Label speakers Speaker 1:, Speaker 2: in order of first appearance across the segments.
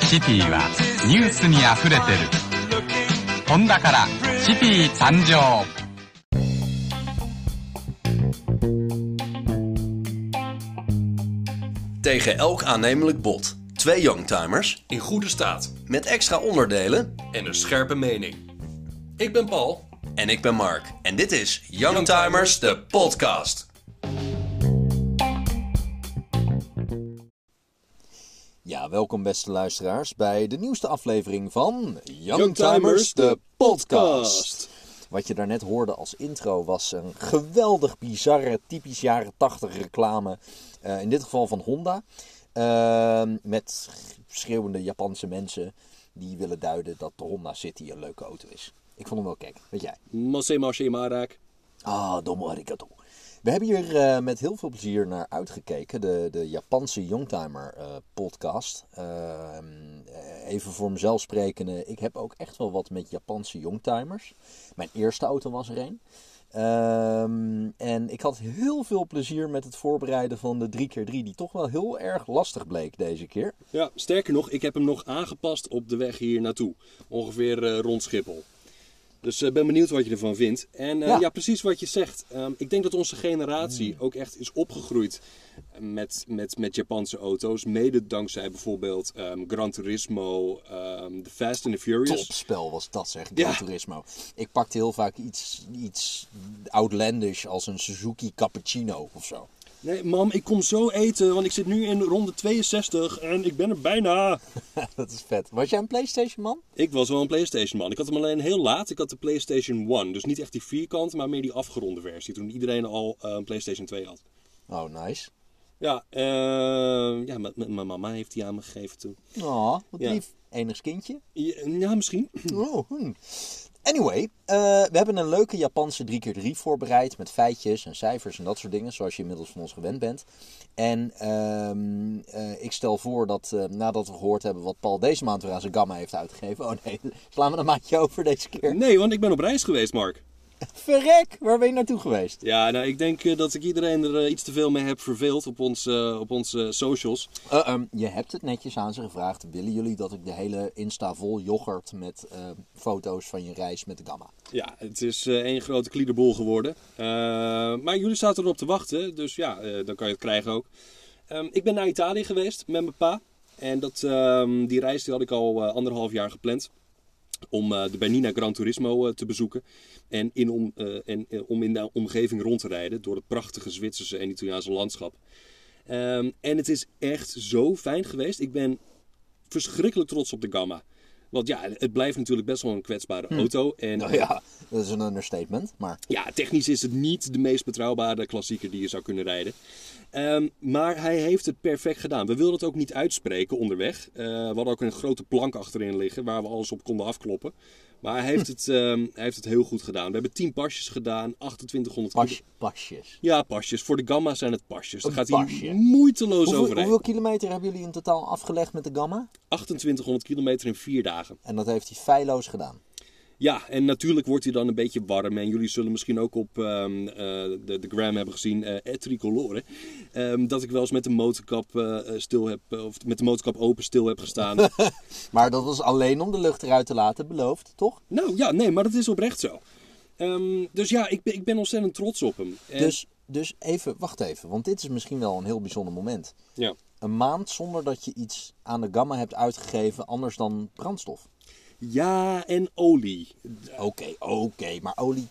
Speaker 1: シティはニュースにあふれてる。ホンダからシティ誕生
Speaker 2: Tegen elk aannemelijk bod. Twee youngtimers
Speaker 3: in goede staat
Speaker 2: met extra onderdelen.
Speaker 3: en een scherpe mening. Ik ben Paul.
Speaker 2: En ik ben Mark. En dit is Youngtimers, de podcast.
Speaker 4: Ja, welkom beste luisteraars bij de nieuwste aflevering van Youngtimers, de podcast. Wat je daarnet hoorde als intro was een geweldig bizarre, typisch jaren 80 reclame. Eh, in dit geval van Honda. Ehm, met schreeuwende Japanse mensen die willen duiden dat de Honda City een leuke auto is. Ik vond hem wel kijk, weet jij.
Speaker 3: Marshe Marak.
Speaker 4: Ah, domo arigato. We hebben hier eh, met heel veel plezier naar uitgekeken. De, de Japanse Youngtimer eh, podcast. Ehm, eh, even voor mezelf sprekende. Ik heb ook echt wel wat met Japanse Youngtimers. Mijn eerste auto was er een. Ehm, en ik had heel veel plezier met het voorbereiden van de 3x3. Die toch wel heel erg lastig bleek deze keer.
Speaker 3: Ja, sterker nog, ik heb hem nog aangepast op de weg hier naartoe. Ongeveer eh, rond Schiphol. Dus ik ben benieuwd wat je ervan vindt. En eh,
Speaker 4: Ja.
Speaker 3: ja. precies wat je zegt. Ehm, ik denk dat onze generatie ook echt is opgegroeid met, met, met Japanse auto's. Mede dankzij bijvoorbeeld ehm, Gran Turismo, ehm The Fast and the Furious.
Speaker 4: Topspel was dat zeg,
Speaker 3: Ja.
Speaker 4: Gran Turismo. Ik pakte heel vaak iets, iets outlandish als een Suzuki Cappuccino of zo.
Speaker 3: Nee, mam, ik kom zo eten, want ik zit nu in ronde 62 en ik ben er bijna.
Speaker 4: dat is vet. Was jij een Playstation man?
Speaker 3: Ik was wel een PlayStation man. Ik had hem alleen heel laat. Ik had de PlayStation 1. Dus niet echt die vierkant, maar meer die afgeronde versie. Toen iedereen al eh, een PlayStation 2 had.
Speaker 4: Oh, nice.
Speaker 3: Ja, eh, ja mijn mama heeft die aan me gegeven toen.
Speaker 4: Oh, wat
Speaker 3: Ja.
Speaker 4: lief. Enigsz kindje.
Speaker 3: Ja, ja, misschien.
Speaker 4: Oh, hm. Anyway, eh, we hebben een leuke Japanse 3x3 voorbereid met feitjes en cijfers en dat soort dingen, zoals je inmiddels van ons gewend bent. En ehm, eh, ik stel voor dat eh, nadat we gehoord hebben wat Paul deze maand weer aan zijn gamma heeft uitgegeven. Oh nee, slaan we een maatje over deze keer.
Speaker 3: Nee, want ik ben op reis geweest, Mark.
Speaker 4: Verrek, waar ben je naartoe geweest?
Speaker 3: Ja, nou, ik denk eh, dat ik iedereen er eh, iets te veel mee heb verveeld op, ons, eh, op onze socials.
Speaker 4: Eh, ehm, je hebt het netjes aan ze gevraagd. Willen jullie dat ik de hele Insta vol yoghurt met eh, foto's van je reis met de gamma?
Speaker 3: Ja, het is één grote kliederbol geworden. Maar jullie zaten erop te wachten, dus ja, dan kan je het krijgen ook. Ehm, ik ben naar Italië geweest met mijn pa. En dat, ehm, die reis die had ik al anderhalf jaar gepland. Om eh, de Bernina Gran Turismo eh, te bezoeken. En, in om, eh, en om in de omgeving rond te rijden door het prachtige Zwitserse en Italiaanse landschap. Ehm, en het is echt zo fijn geweest. Ik ben verschrikkelijk trots op de Gamma. Want ja, het blijft natuurlijk best wel een kwetsbare auto. En
Speaker 4: Nou ja, dat is een understatement, maar...
Speaker 3: ja, technisch is het niet de meest betrouwbare klassieker die je zou kunnen rijden. Ehm, maar hij heeft het perfect gedaan. We wilden het ook niet uitspreken onderweg. Eh, we hadden ook een grote plank achterin liggen waar we alles op konden afkloppen. Maar hij heeft het, ehm, hij heeft het heel goed gedaan. We hebben 10 pasjes gedaan, 2800
Speaker 4: Pas, pasjes.
Speaker 3: Ja, pasjes. Voor de Gamma zijn het pasjes. Daar
Speaker 4: Een
Speaker 3: gaat
Speaker 4: pasje.
Speaker 3: hij moeiteloos
Speaker 4: Hoeveel,
Speaker 3: overheen.
Speaker 4: hoeveel kilometer hebben jullie in totaal afgelegd met de Gamma?
Speaker 3: 2800 kilometer in vier dagen.
Speaker 4: En dat heeft hij feilloos gedaan.
Speaker 3: Ja, en natuurlijk wordt hij dan een beetje warm. En jullie zullen misschien ook op ehm, eh, de, de gram hebben gezien, et tricolore. Ehm, dat ik wel eens met de motorkap eh, stil heb, of met de motorkap open stil heb gestaan.
Speaker 4: Maar dat was alleen om de lucht eruit te laten, beloofd, toch?
Speaker 3: nou ja, nee, maar dat is oprecht zo. Ehm, dus ja, ik ben, ik ben ontzettend trots op hem. En-
Speaker 4: Dus, dus even, wacht even, want dit is misschien wel een heel bijzonder moment.
Speaker 3: ja.
Speaker 4: Een maand zonder dat je iets aan de Gamma hebt uitgegeven anders dan brandstof.
Speaker 3: Ja, en olie.
Speaker 4: Oké, oké, maar olie,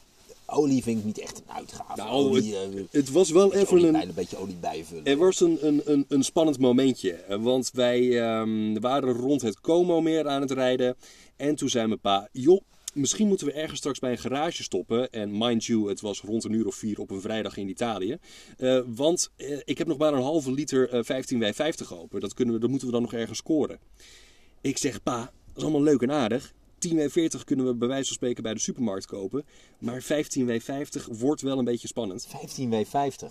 Speaker 4: olie vind ik niet echt een uitgave.
Speaker 3: Nou,
Speaker 4: olie,
Speaker 3: het,
Speaker 4: eh,
Speaker 3: het was wel even
Speaker 4: olie
Speaker 3: een,
Speaker 4: een beetje olie bijvullen.
Speaker 3: Er was een, een, een, een spannend momentje. Want wij ehm, waren rond het Como-meer aan het rijden. En toen zei mijn pa: Joh, misschien moeten we ergens straks bij een garage stoppen. En mind you, het was rond een uur of vier op een vrijdag in Italië. Eh, want eh, ik heb nog maar een halve liter eh 15W50 open. Dat, kunnen we, dat moeten we dan nog ergens scoren. Ik zeg: Pa, dat is allemaal leuk en aardig. 10W40 kunnen we bij wijze van spreken bij de supermarkt kopen. Maar 15W50 wordt wel een beetje spannend.
Speaker 4: 15W50.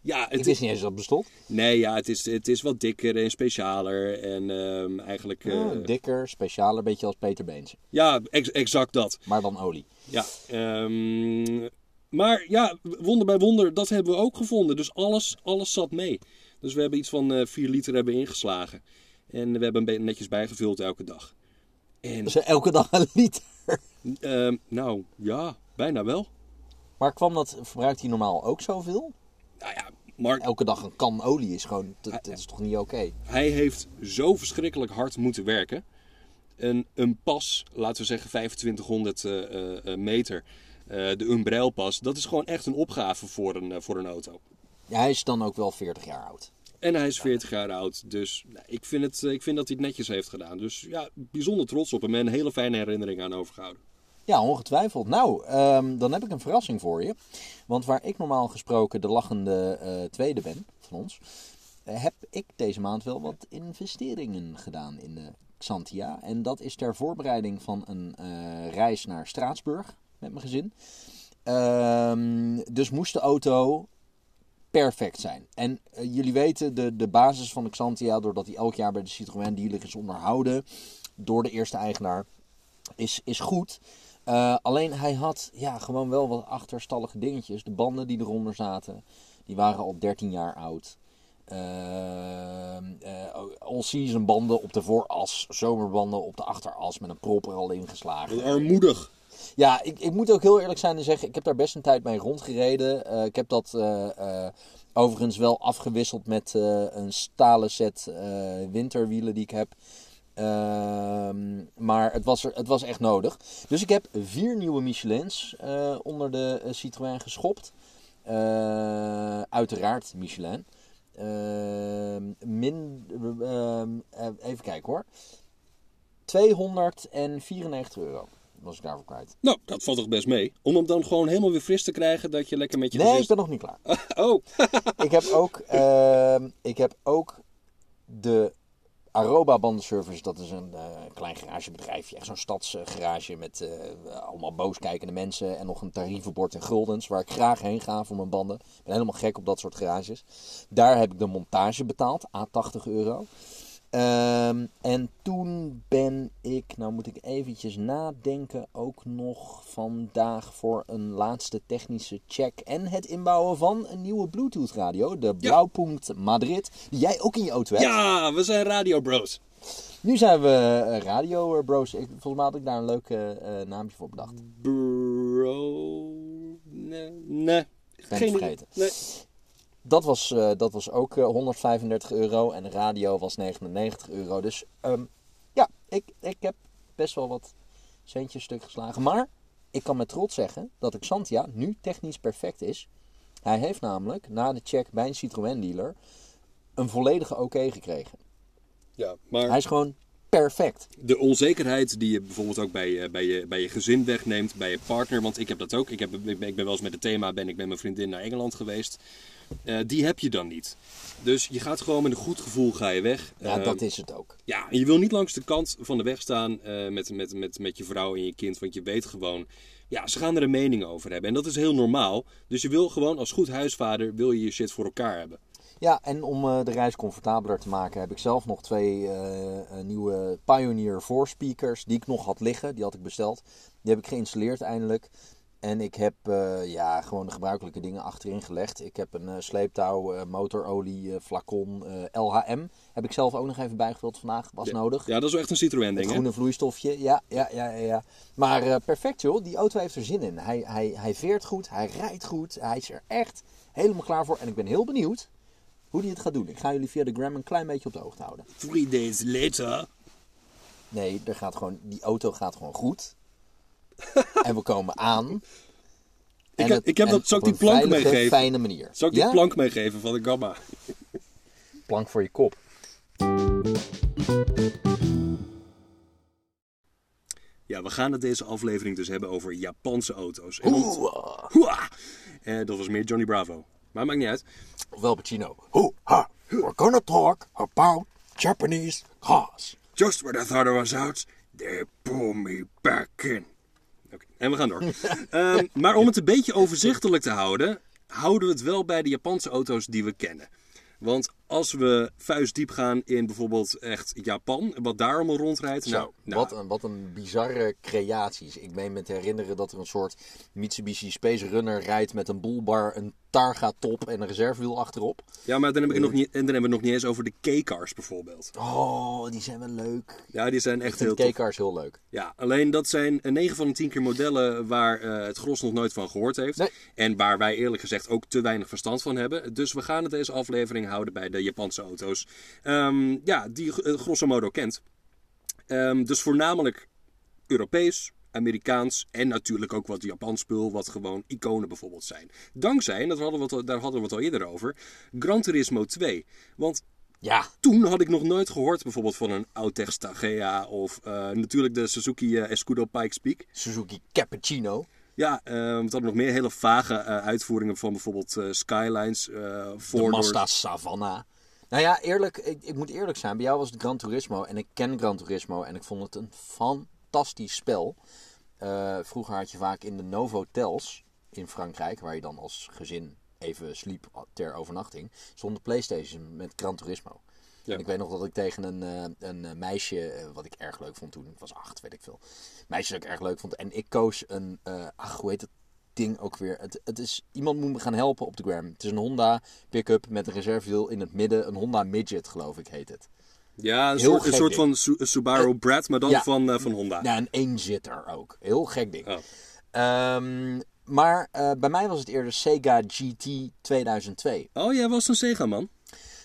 Speaker 3: Ja,
Speaker 4: Ik
Speaker 3: het
Speaker 4: wist
Speaker 3: is,
Speaker 4: niet eens dat het bestond.
Speaker 3: nee, ja, het, is, het is wat dikker en specialer. En ehm, eigenlijk... eh,
Speaker 4: Oh, dikker, specialer, beetje als Peter Beens.
Speaker 3: ja, ex- exact dat.
Speaker 4: Maar dan olie.
Speaker 3: Ja, ehm, maar ja, wonder bij wonder, dat hebben we ook gevonden. Dus alles, alles zat mee. Dus we hebben iets van eh 4 liter hebben ingeslagen. En we hebben een netjes bijgevuld elke dag. En,
Speaker 4: Dus elke dag een liter.
Speaker 3: ehm, nou, ja, bijna wel.
Speaker 4: Maar kwam dat, verbruikt hij normaal ook zoveel?
Speaker 3: Nou ja, Mark,
Speaker 4: Elke dag een kan olie is gewoon, dat, dat is toch niet oké?
Speaker 3: hij heeft zo verschrikkelijk hard moeten werken. Een, een pas, laten we zeggen 2500 eh, eh, eh, meter, de Umbrelpas, dat is gewoon echt een opgave voor een, voor een auto.
Speaker 4: Ja, hij is dan ook wel 40 jaar oud.
Speaker 3: En hij is 40 jaar oud, dus nou, ik, vind het, eh, ik vind dat hij het netjes heeft gedaan. Dus ja, bijzonder trots op hem en een hele fijne herinnering aan overgehouden.
Speaker 4: Ja, ongetwijfeld. Nou, ehm, dan heb ik een verrassing voor je. Want waar ik normaal gesproken de lachende eh, tweede ben van ons, eh, heb ik deze maand wel wat investeringen gedaan in de Xantia. En dat is ter voorbereiding van een reis naar Straatsburg met mijn gezin. Ehm, dus moest de auto perfect zijn. En eh, jullie weten, de, de basis van de Xantia, doordat hij elk jaar bij de Citroën dealer is onderhouden door de eerste eigenaar, is, is goed. Eh, alleen hij had ja, gewoon wel wat achterstallige dingetjes. De banden die eronder zaten, die waren al 13 jaar oud. Ehm, eh, all-season banden op de vooras, zomerbanden op de achteras met een prop er al ingeslagen.
Speaker 3: Armoedig.
Speaker 4: Ja, ik, ik moet ook heel eerlijk zijn en zeggen, ik heb daar best een tijd mee rondgereden. Eh, ik heb dat eh, eh, overigens wel afgewisseld met een stalen set winterwielen die ik heb. Ehm, maar het was, er, het was echt nodig. Dus ik heb vier nieuwe Michelins onder de Citroën geschopt. Uiteraard Michelin. Ehm, min, ehm, eh, even kijken hoor. 294 euro was ik daarvoor kwijt.
Speaker 3: Nou, dat valt toch best mee. Om hem dan gewoon helemaal weer fris te krijgen, dat je lekker met je
Speaker 4: Nee, ik
Speaker 3: gezin-
Speaker 4: ben nog niet klaar.
Speaker 3: Oh,
Speaker 4: ik, heb ook, ehm, ik heb ook de Aroba Bandenservice. Dat is een eh, klein garagebedrijfje. Echt zo'n stadsgarage met eh, allemaal booskijkende mensen. En nog een tarievenbord in guldens. Waar ik graag heen ga voor mijn banden. Ik ben helemaal gek op dat soort garages. Daar heb ik de montage betaald. A 80 euro. Ehm, en toen ben ik, nou moet ik eventjes nadenken, ook nog vandaag voor een laatste technische check en het inbouwen van een nieuwe Bluetooth radio, de Blauwpunkt Madrid, die jij ook in je auto hebt.
Speaker 3: ja, we zijn Radio Bros.
Speaker 4: Nu zijn we eh, Radio Bros. Ik, volgens mij had ik daar een leuk eh, eh, naamje voor bedacht.
Speaker 3: Bro... Nee, nee.
Speaker 4: Ben ik vergeten.
Speaker 3: Nee.
Speaker 4: Dat was, eh, dat was ook eh, 135 euro en de radio was 99 euro. Dus ehm, ja, ik, ik heb best wel wat centjes stuk geslagen. Maar ik kan met trots zeggen dat Xantia nu technisch perfect is. Hij heeft namelijk na de check bij een Citroën dealer een volledige oké gekregen.
Speaker 3: Ja, maar...
Speaker 4: Hij is gewoon perfect.
Speaker 3: de onzekerheid die je bijvoorbeeld ook bij, je- bij, je, bij je gezin wegneemt, bij je partner. Want ik heb dat ook. Ik, heb, ik, ben, ik ben wel eens met het thema ben ik met mijn vriendin naar Engeland geweest. Eh, die heb je dan niet. Dus je gaat gewoon met een goed gevoel ga je weg.
Speaker 4: Ja, dat is het ook.
Speaker 3: ja, en je wil niet langs de kant van de weg staan eh, met, met, met, met je vrouw en je kind. Want je weet gewoon, ja, ze gaan er een mening over hebben. En dat is heel normaal. Dus je wil gewoon als goed huisvader, wil je je shit voor elkaar hebben.
Speaker 4: Ja, en om eh, de reis comfortabeler te maken heb ik zelf nog twee nieuwe Pioneer 4 speakers die ik nog had liggen. Die had ik besteld. Die heb ik geïnstalleerd eindelijk. En ik heb eh, ja, gewoon de gebruikelijke dingen achterin gelegd. Ik heb een eh, sleeptouw, eh, motorolie, flacon, LHM. Heb ik zelf ook nog even bijgevuld vandaag. Was nodig.
Speaker 3: Ja, dat is wel echt een Citroën ding, hè?
Speaker 4: groene vloeistofje, ja, ja, ja, ja. ja. Maar perfect joh, die auto heeft er zin in. Hij, hij, hij veert goed, hij rijdt goed, hij is er echt helemaal klaar voor. En ik ben heel benieuwd hoe hij het gaat doen. Ik ga jullie via de gram een klein beetje op de hoogte houden.
Speaker 3: Three days later.
Speaker 4: Nee, er gaat gewoon, die auto gaat gewoon goed. En we komen aan. En
Speaker 3: heb- ik heb dat- zal ik die plank
Speaker 4: een veilige,
Speaker 3: meegeven?
Speaker 4: fijne manier.
Speaker 3: Zal ik die
Speaker 4: Ja?
Speaker 3: plank meegeven van de Gamma?
Speaker 4: plank voor je kop.
Speaker 3: Ja, we gaan het deze aflevering dus hebben over Japanse auto's. En! Eh, dat was meer Johnny Bravo. Maar maakt niet uit.
Speaker 4: Ofwel Pacino. We're gonna talk about Japanese cars.
Speaker 3: Just when I thought I was out, They pull me back in. En we gaan door. Ehm, maar om het een beetje overzichtelijk te houden, houden we het wel bij de Japanse auto's die we kennen. Want als we vuistdiep gaan in bijvoorbeeld echt Japan, wat daar allemaal rondrijdt.
Speaker 4: Zo,
Speaker 3: nou, nou,
Speaker 4: wat, een, wat een bizarre creaties. Ik meen me te herinneren dat er een soort Mitsubishi Space Runner rijdt met een bullbar, een Targa top en een reservewiel achterop.
Speaker 3: Ja, maar dan, heb ik nog niet, en dan hebben we het nog niet eens over de K-cars bijvoorbeeld.
Speaker 4: Oh, die zijn wel leuk.
Speaker 3: Ja, die zijn echt heel tof.
Speaker 4: K-cars heel leuk.
Speaker 3: Ja, alleen dat zijn 9 van de 10 keer modellen waar eh, het gros nog nooit van gehoord heeft.
Speaker 4: Nee.
Speaker 3: En waar wij eerlijk gezegd ook te weinig verstand van hebben. Dus we gaan het deze aflevering houden bij de Japanse auto's. Ehm, ja, die eh, grosso modo kent. Ehm, dus voornamelijk Europees, Amerikaans en natuurlijk ook wat Japans spul, wat gewoon iconen bijvoorbeeld zijn. Dankzij, en dat hadden we daar hadden we het al eerder over, Gran Turismo 2. Want
Speaker 4: Ja,
Speaker 3: toen had ik nog nooit gehoord bijvoorbeeld van een Autech Stagea of eh, natuurlijk de Suzuki eh, Escudo Pikes Peak.
Speaker 4: Suzuki Cappuccino.
Speaker 3: Ja, eh, we hadden nog meer hele vage eh, uitvoeringen van bijvoorbeeld eh, Skylines. eh
Speaker 4: De Mazda Savannah. Nou ja, eerlijk, ik, ik moet eerlijk zijn. Bij jou was het Gran Turismo en ik ken Gran Turismo en ik vond het een fantastisch spel. Vroeger had je vaak in de Novotels in Frankrijk, waar je dan als gezin even sliep ter overnachting, de Playstation met Gran Turismo.
Speaker 3: Ja.
Speaker 4: Ik weet nog dat ik tegen een, eh, een eh, meisje, eh, wat ik erg leuk vond toen, ik was acht, weet ik veel. Meisje dat ik erg leuk vond. En ik koos een, ach, hoe heet het ding ook weer? Het, het is, iemand moet me gaan helpen op de gram. Het is een Honda pick-up met een reservewiel in het midden. Een Honda Midget, geloof ik, heet het.
Speaker 3: Ja, een soort, een soort van Su- Subaru Brad, maar dan
Speaker 4: ja.
Speaker 3: van, van Honda.
Speaker 4: Ja, een eenzitter ook. Heel gek ding.
Speaker 3: Oh.
Speaker 4: Ehm, maar bij mij was het eerder Sega GT 2002.
Speaker 3: Oh, jij was een Sega-man?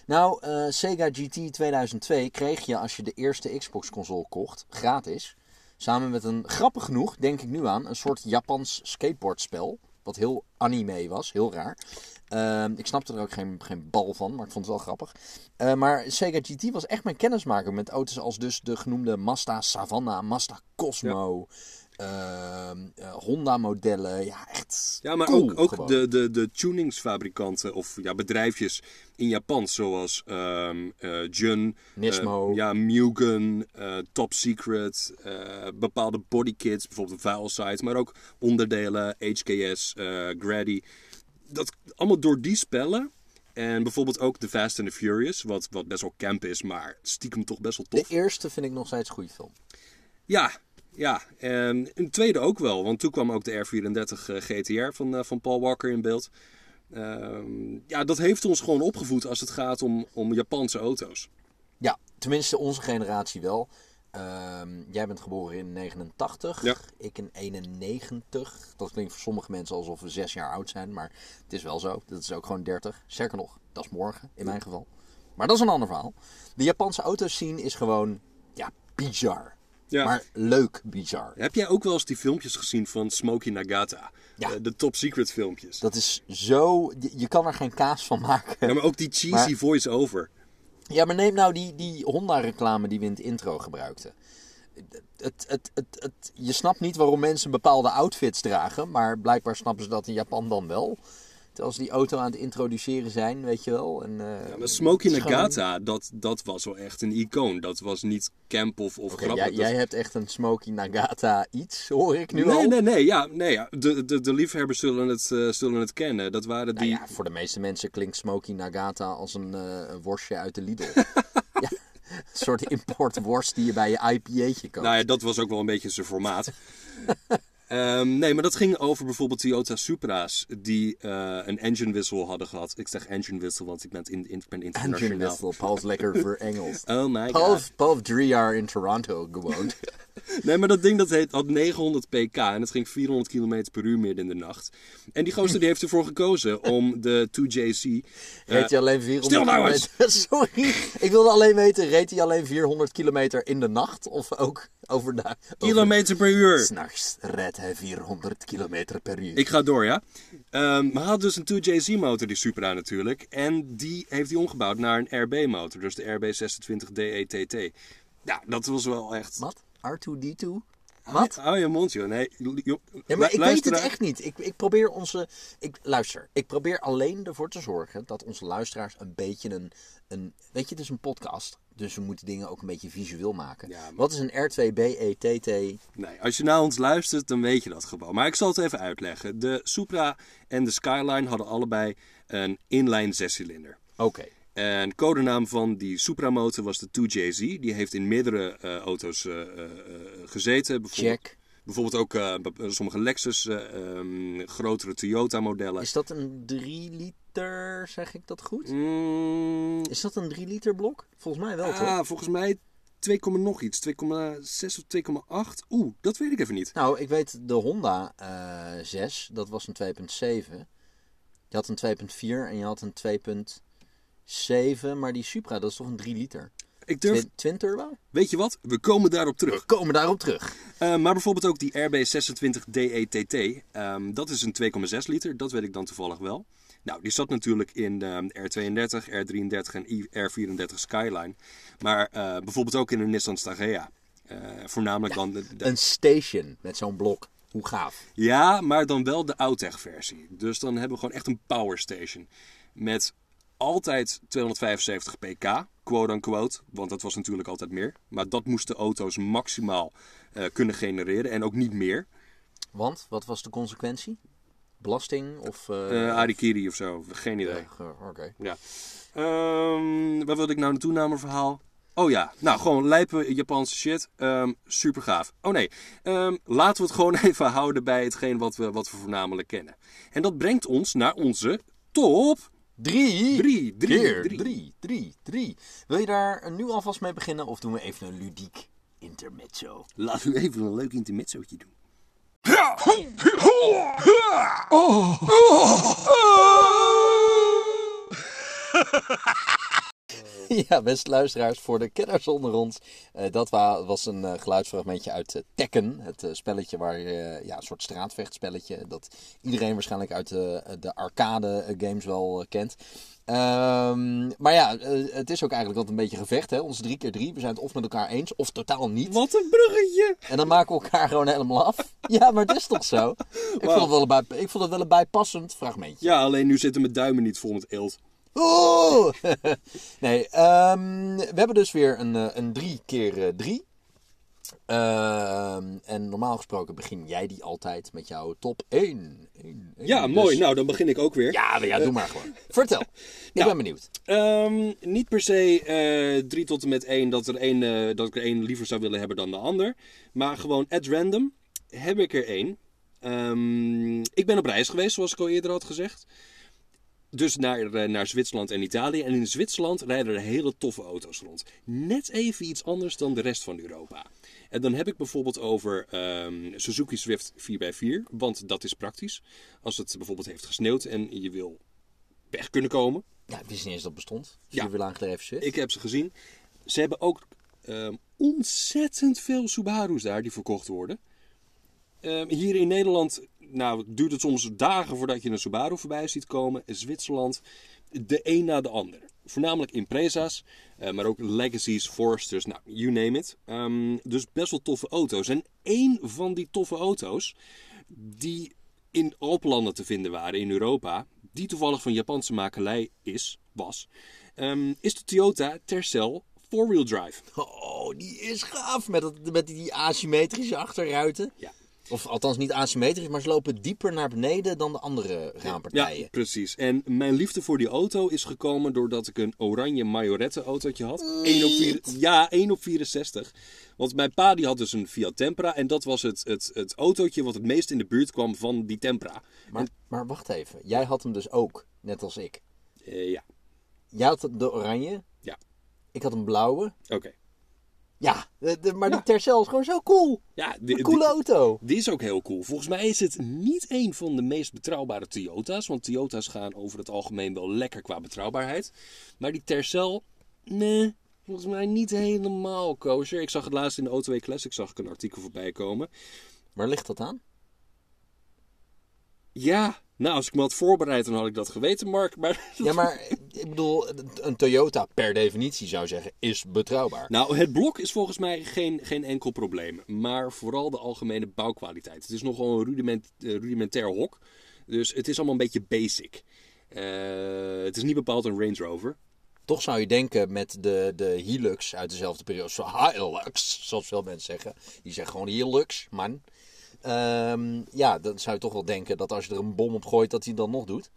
Speaker 4: Nou, eh, Sega GT 2002 kreeg je als je de eerste Xbox-console kocht, gratis. Samen met een, grappig genoeg, denk ik nu aan, een soort Japans skateboardspel. Wat heel anime was, heel raar. Ehm, ik snapte er ook geen, bal van, maar ik vond het wel grappig. Eh, maar Sega GT was echt mijn kennismaker met auto's als dus de genoemde Mazda Savannah, Mazda Cosmo, Honda-modellen. Ja, echt
Speaker 3: Ja, maar
Speaker 4: cool
Speaker 3: ook, ook
Speaker 4: gewoon.
Speaker 3: de, de, de tuningsfabrikanten of ja, bedrijfjes in Japan, zoals ehm eh, Jun,
Speaker 4: Nismo.
Speaker 3: eh, ja, Mugen, eh, Top Secret, eh, bepaalde bodykits, bijvoorbeeld Vilesite, maar ook onderdelen, HKS, eh Grady. Dat allemaal door die spellen. En bijvoorbeeld ook The Fast and the Furious, wat, wat best wel camp is, maar stiekem toch best wel tof.
Speaker 4: De eerste vind ik nog steeds een goede film.
Speaker 3: Ja, ja. En een tweede ook wel. Want toen kwam ook de R34 eh, GTR van, eh, van Paul Walker in beeld. Ehm, ja, dat heeft ons gewoon opgevoed als het gaat om, om Japanse auto's.
Speaker 4: Ja, tenminste onze generatie wel. Ehm, jij bent geboren in 89,
Speaker 3: Ja.
Speaker 4: ik in 91. Dat klinkt voor sommige mensen alsof we zes jaar oud zijn, maar het is wel zo. Dat is ook gewoon 30. Sterker nog, dat is morgen in mijn geval. Maar dat is een ander verhaal. De Japanse autoscene is gewoon, ja, bizar.
Speaker 3: Ja.
Speaker 4: Maar leuk bizar.
Speaker 3: Heb jij ook wel eens die filmpjes gezien van Smokey Nagata?
Speaker 4: Ja.
Speaker 3: Eh, de top secret filmpjes.
Speaker 4: Dat is zo, je, je kan er geen kaas van maken.
Speaker 3: Ja, maar ook die cheesy
Speaker 4: Maar-
Speaker 3: voice-over.
Speaker 4: Ja, maar neem nou die, die Honda-reclame die we in het intro gebruikten. Het, het, het, het, je snapt niet waarom mensen bepaalde outfits dragen, maar blijkbaar snappen ze dat in Japan dan wel. Ze die auto aan het introduceren zijn, weet je wel. En, eh,
Speaker 3: Ja, maar
Speaker 4: gewoon-
Speaker 3: Nagata, dat, dat was wel echt een icoon. Dat was niet camp of, of grappig.
Speaker 4: jij,
Speaker 3: Dat-
Speaker 4: jij hebt echt een Smokey Nagata iets, hoor ik nu
Speaker 3: Nee,
Speaker 4: al.
Speaker 3: nee, nee. Ja, nee ja. De, de, de liefhebbers zullen het, eh, zullen het kennen. Dat waren
Speaker 4: Nou
Speaker 3: die...
Speaker 4: ja, voor de meeste mensen klinkt Smokey Nagata als een, eh, een worstje uit de Lidl. ja, een soort importworst die je bij je IPA'tje koopt.
Speaker 3: Nou ja, dat was ook wel een beetje zijn formaat. Ehm, nee, maar dat ging over bijvoorbeeld Toyota Supra's die eh, een engine wissel hadden gehad. Ik zeg engine wissel, want ik ben, in, in, ben
Speaker 4: Engine
Speaker 3: internationaal.
Speaker 4: wissel, Paul is lekker voor Engels.
Speaker 3: Oh my
Speaker 4: Paul,
Speaker 3: god.
Speaker 4: Paul heeft drie jaar in Toronto gewoond.
Speaker 3: Nee, maar dat ding dat heet, had 900 pk en het ging 400 km per uur midden in de nacht. En die gozer die heeft ervoor gekozen om de 2JC... eh,
Speaker 4: Reed hij alleen 400
Speaker 3: stil nou eens!
Speaker 4: Sorry, ik wilde alleen weten, reed hij alleen 400 kilometer in de nacht? Of ook overdag?
Speaker 3: kilometer per uur.
Speaker 4: S'nachts reed hij 400 kilometer per uur.
Speaker 3: Ik ga door, ja. Ehm, maar hij had dus een 2JZ motor, die Supra natuurlijk. En die heeft hij omgebouwd naar een RB motor. Dus de RB26 DETT. Ja, dat was wel echt...
Speaker 4: Wat? R2D2? Wat?
Speaker 3: Hou je mond, joh. Nee,
Speaker 4: Ja, maar ik weet het echt niet. Ik, ik probeer onze... Ik, luister, ik probeer alleen ervoor te zorgen dat onze luisteraars een beetje een... een weet je, het is een podcast. Dus we moeten dingen ook een beetje visueel maken.
Speaker 3: Ja, maar-
Speaker 4: Wat is een R2BETT?
Speaker 3: Nee, als je naar ons luistert, dan weet je dat gewoon. Maar ik zal het even uitleggen. De Supra en de Skyline hadden allebei een inline zescilinder.
Speaker 4: Oké.
Speaker 3: En codenaam van die Supra-motor was de 2JZ. Die heeft in meerdere eh, auto's eh, eh, gezeten. Bijvoorbeeld,
Speaker 4: Check.
Speaker 3: Bijvoorbeeld ook sommige Lexus, eh, ehm, grotere Toyota-modellen.
Speaker 4: Is dat een 3 liter, zeg ik dat goed?
Speaker 3: Mm,
Speaker 4: Is dat een 3 liter blok? Volgens mij wel, toch?
Speaker 3: ah, volgens mij 2, nog iets. 2,6 of 2,8. Oeh, dat weet ik even niet.
Speaker 4: Nou, ik weet de Honda eh 6, dat was een 2.7. Je had een 2.4 en je had een 2.7, maar die Supra, dat is toch een 3 liter?
Speaker 3: Ik durf,
Speaker 4: Twin, twin turbo?
Speaker 3: weet je wat? We komen daarop terug.
Speaker 4: We komen daarop terug.
Speaker 3: Eh, maar bijvoorbeeld ook die RB26 DETT. ehm, dat is een 2,6 liter. Dat weet ik dan toevallig wel. Nou, die zat natuurlijk in de R32, R33 en I- R34 Skyline. Maar eh, bijvoorbeeld ook in een Nissan Stagea. Eh, voornamelijk dan de, de-
Speaker 4: Een station met zo'n blok. Hoe gaaf.
Speaker 3: Ja, maar dan wel de Outech versie. Dus dan hebben we gewoon echt een power station. Met altijd 275 pk, quote unquote. Want dat was natuurlijk altijd meer. Maar dat moesten auto's maximaal eh, kunnen genereren. En ook niet meer.
Speaker 4: Want, wat was de consequentie? Belasting of... Eh
Speaker 3: Arikiri of zo, geen idee.
Speaker 4: Oké.
Speaker 3: Ja. Ehm, waar wilde ik nou naartoe naar verhaal? Oh ja, nou gewoon lijpe Japanse shit. Ehm super gaaf. Oh nee, Ehm, laten we het gewoon even houden bij hetgeen wat we, wat we voornamelijk kennen. En dat brengt ons naar onze top.
Speaker 4: Drie.
Speaker 3: Drie, drie,
Speaker 4: Keer
Speaker 3: drie.
Speaker 4: drie. Drie, drie. Wil je daar nu alvast mee beginnen of doen we even een ludiek intermezzo?
Speaker 3: Laten we even een leuk intermezzootje doen.
Speaker 4: Ja, beste luisteraars, voor de kenners onder ons. eh, dat wa- was een eh, geluidsfragmentje uit eh, Tekken. Het spelletje waar, ja, een soort straatvechtspelletje. Dat iedereen waarschijnlijk uit de, de arcade games wel kent. Ehm, maar ja, het is ook eigenlijk altijd een beetje gevecht. Hè? Ons drie keer drie. We zijn het of met elkaar eens of totaal niet.
Speaker 3: Wat een bruggetje!
Speaker 4: En dan maken we elkaar gewoon helemaal af. Ja, maar het is toch zo? Ik, vond, het wel een bij, ik vond het wel een bijpassend fragmentje.
Speaker 3: Ja, alleen nu zitten mijn duimen niet vol met eelt.
Speaker 4: Oeh! nee, ehm, we hebben dus weer een, eh, een drie keer eh, drie. Ehm, en normaal gesproken begin jij die altijd met jouw top 1.
Speaker 3: Ja, mooi. Nou, dan begin ik ook weer.
Speaker 4: Ja, ja, doe maar gewoon. Vertel. Ik
Speaker 3: Ja.
Speaker 4: ben benieuwd.
Speaker 3: Ehm, niet per se eh 3 tot en met 1 dat, er één, eh, dat ik er één liever zou willen hebben dan de ander. Maar gewoon at random heb ik er één. Ik ben op reis geweest, zoals ik al eerder had gezegd. Dus naar, eh, naar Zwitserland en Italië. En in Zwitserland rijden er hele toffe auto's rond. Net even iets anders dan de rest van Europa. En dan heb ik bijvoorbeeld over ehm, Suzuki Swift 4x4. Want dat is praktisch. Als het bijvoorbeeld heeft gesneeuwd en je wil weg kunnen komen.
Speaker 4: Ja, ik wist niet eens dat bestond.
Speaker 3: Ja.
Speaker 4: Lang gedreven Swift.
Speaker 3: Ik heb ze gezien. Ze hebben ook ehm, ontzettend veel Subaru's daar die verkocht worden. Ehm, hier in Nederland nou, duurt het soms dagen voordat je een Subaru voorbij ziet komen. In Zwitserland de een na de ander. Voornamelijk Impreza's, eh, maar ook Legacies, Foresters, nou, you name it. Ehm, dus best wel toffe auto's. En één van die toffe auto's die in Alpenlanden te vinden waren in Europa, die toevallig van Japanse makelij is, was, ehm, is de Toyota Tercel 4-wheel drive.
Speaker 4: Oh, die is gaaf. Met, dat, met die asymmetrische achterruiten.
Speaker 3: Ja.
Speaker 4: Of althans niet asymmetrisch, maar ze lopen dieper naar beneden dan de andere raampartijen.
Speaker 3: Ja, precies. En mijn liefde voor die auto is gekomen doordat ik een oranje Majorette autootje had. 1 op vier, ja, 1 op 64. Want mijn pa die had dus een Fiat Tempra en dat was het, het, het autootje wat het meest in de buurt kwam van die Tempra.
Speaker 4: Maar, maar wacht even. Jij had hem dus ook, net als ik.
Speaker 3: Eh, ja,
Speaker 4: Jij had de oranje.
Speaker 3: ja,
Speaker 4: Ik had een blauwe.
Speaker 3: oké.
Speaker 4: Ja, de- de- maar die Tercel is gewoon zo cool.
Speaker 3: Ja, die,
Speaker 4: Een coole auto.
Speaker 3: Die is ook heel cool. Volgens mij is het niet een van de meest betrouwbare Toyota's. Want Toyota's gaan over het algemeen wel lekker qua betrouwbaarheid. Maar die Tercel, nee, volgens mij niet helemaal kosher. Ik zag het laatst in de Auto Classic, zag ik een artikel voorbij komen.
Speaker 4: Waar ligt dat aan?
Speaker 3: Ja, nou als ik me had voorbereid dan had ik dat geweten, Mark. Maar
Speaker 4: Ja, maar ik bedoel, een Toyota per definitie zou zeggen is betrouwbaar.
Speaker 3: Nou, het blok is volgens mij geen, geen enkel probleem. Maar vooral de algemene bouwkwaliteit. Het is nogal een rudiment, eh, rudimentair hok. Dus het is allemaal een beetje basic. Eh, het is niet bepaald een Range Rover.
Speaker 4: Toch zou je denken met de, de Hilux uit dezelfde periode, zo Hilux, zoals veel mensen zeggen. Die zeggen gewoon Hilux, man. Ehm, ja, dan zou je toch wel denken dat als je er een bom op gooit, dat hij dan nog doet.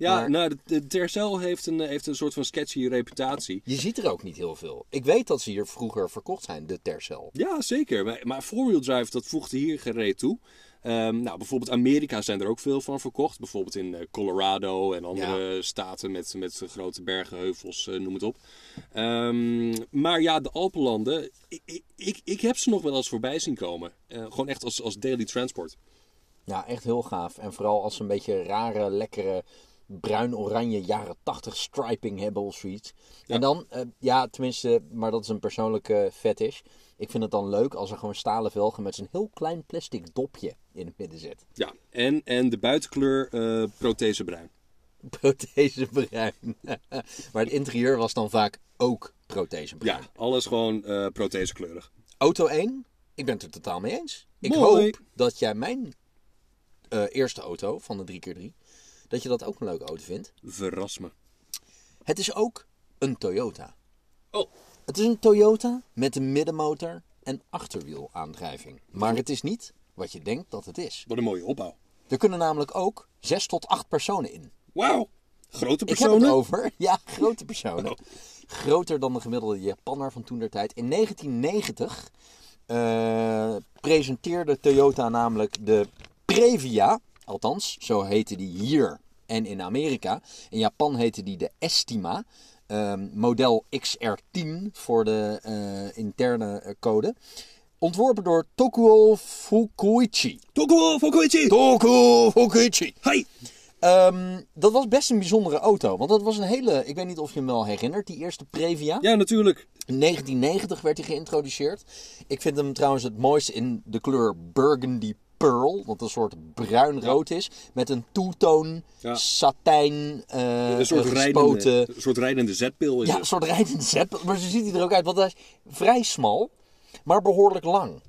Speaker 3: Ja,
Speaker 4: Maar-
Speaker 3: nou, de, Tercel heeft een, heeft een soort van sketchy reputatie.
Speaker 4: Je ziet er ook niet heel veel. Ik weet dat ze hier vroeger verkocht zijn, de Tercel.
Speaker 3: Ja, zeker. Maar, maar four-wheel drive, dat voegde hier gereed toe. Ehm, nou, bijvoorbeeld Amerika zijn er ook veel van verkocht. Bijvoorbeeld in eh, Colorado en andere staten met, met grote bergen, heuvels, eh, noem het op. Ehm, maar ja, de Alpenlanden, ik, ik, ik, heb ze nog wel eens voorbij zien komen. Eh, gewoon echt als, als daily transport.
Speaker 4: Ja, echt heel gaaf. En vooral als ze een beetje rare, lekkere, bruin-oranje jaren 80 striping hebben of zoiets. En dan, eh, ja, tenminste, maar dat is een persoonlijke fetish. Ik vind het dan leuk als er gewoon stalen velgen met zo'n heel klein plastic dopje in het midden zit.
Speaker 3: Ja, en, en de buitenkleur eh prothesebruin.
Speaker 4: Prothesebruin. maar het interieur was dan vaak ook prothesebruin.
Speaker 3: Ja, alles gewoon eh prothesekleurig.
Speaker 4: Auto 1, ik ben het er totaal mee eens. Ik
Speaker 3: Mooi.
Speaker 4: hoop dat jij mijn eerste auto van de 3x3, dat je dat ook een leuke auto vindt.
Speaker 3: Verras me.
Speaker 4: Het is ook een Toyota.
Speaker 3: Oh,
Speaker 4: Het is een Toyota met een middenmotor en achterwielaandrijving. Maar het is niet wat je denkt dat het is.
Speaker 3: wat een mooie opbouw.
Speaker 4: Er kunnen namelijk ook 6 tot 8 personen in.
Speaker 3: Wauw, grote
Speaker 4: Ik heb
Speaker 3: personen.
Speaker 4: het over, ja, grote personen. Groter dan de gemiddelde Japanner van toen der tijd. In 1990 eh, presenteerde Toyota namelijk de Previa. Althans, zo heette die hier en in Amerika. In Japan heette die de Estima. ehm, model XR10 voor de eh, interne eh, code. Ontworpen door Tokuo Fukuichi.
Speaker 3: Tokuo Fukuichi!
Speaker 4: Tokuo Fukuichi.
Speaker 3: Hi!
Speaker 4: Ehm, dat was best een bijzondere auto. Want dat was een hele. Ik weet niet of je hem wel herinnert, die eerste Previa.
Speaker 3: Ja, natuurlijk.
Speaker 4: In 1990 werd hij geïntroduceerd. Ik vind hem trouwens het mooiste in de kleur Burgundy Pearl. Wat een soort bruin-rood is. Met een toetoon, satijn, eh
Speaker 3: Een soort, rijdende, een soort rijdende zetpil is
Speaker 4: Ja, een soort rijdende zet. Maar zo ziet hij er ook uit. Want hij is vrij smal, maar behoorlijk lang.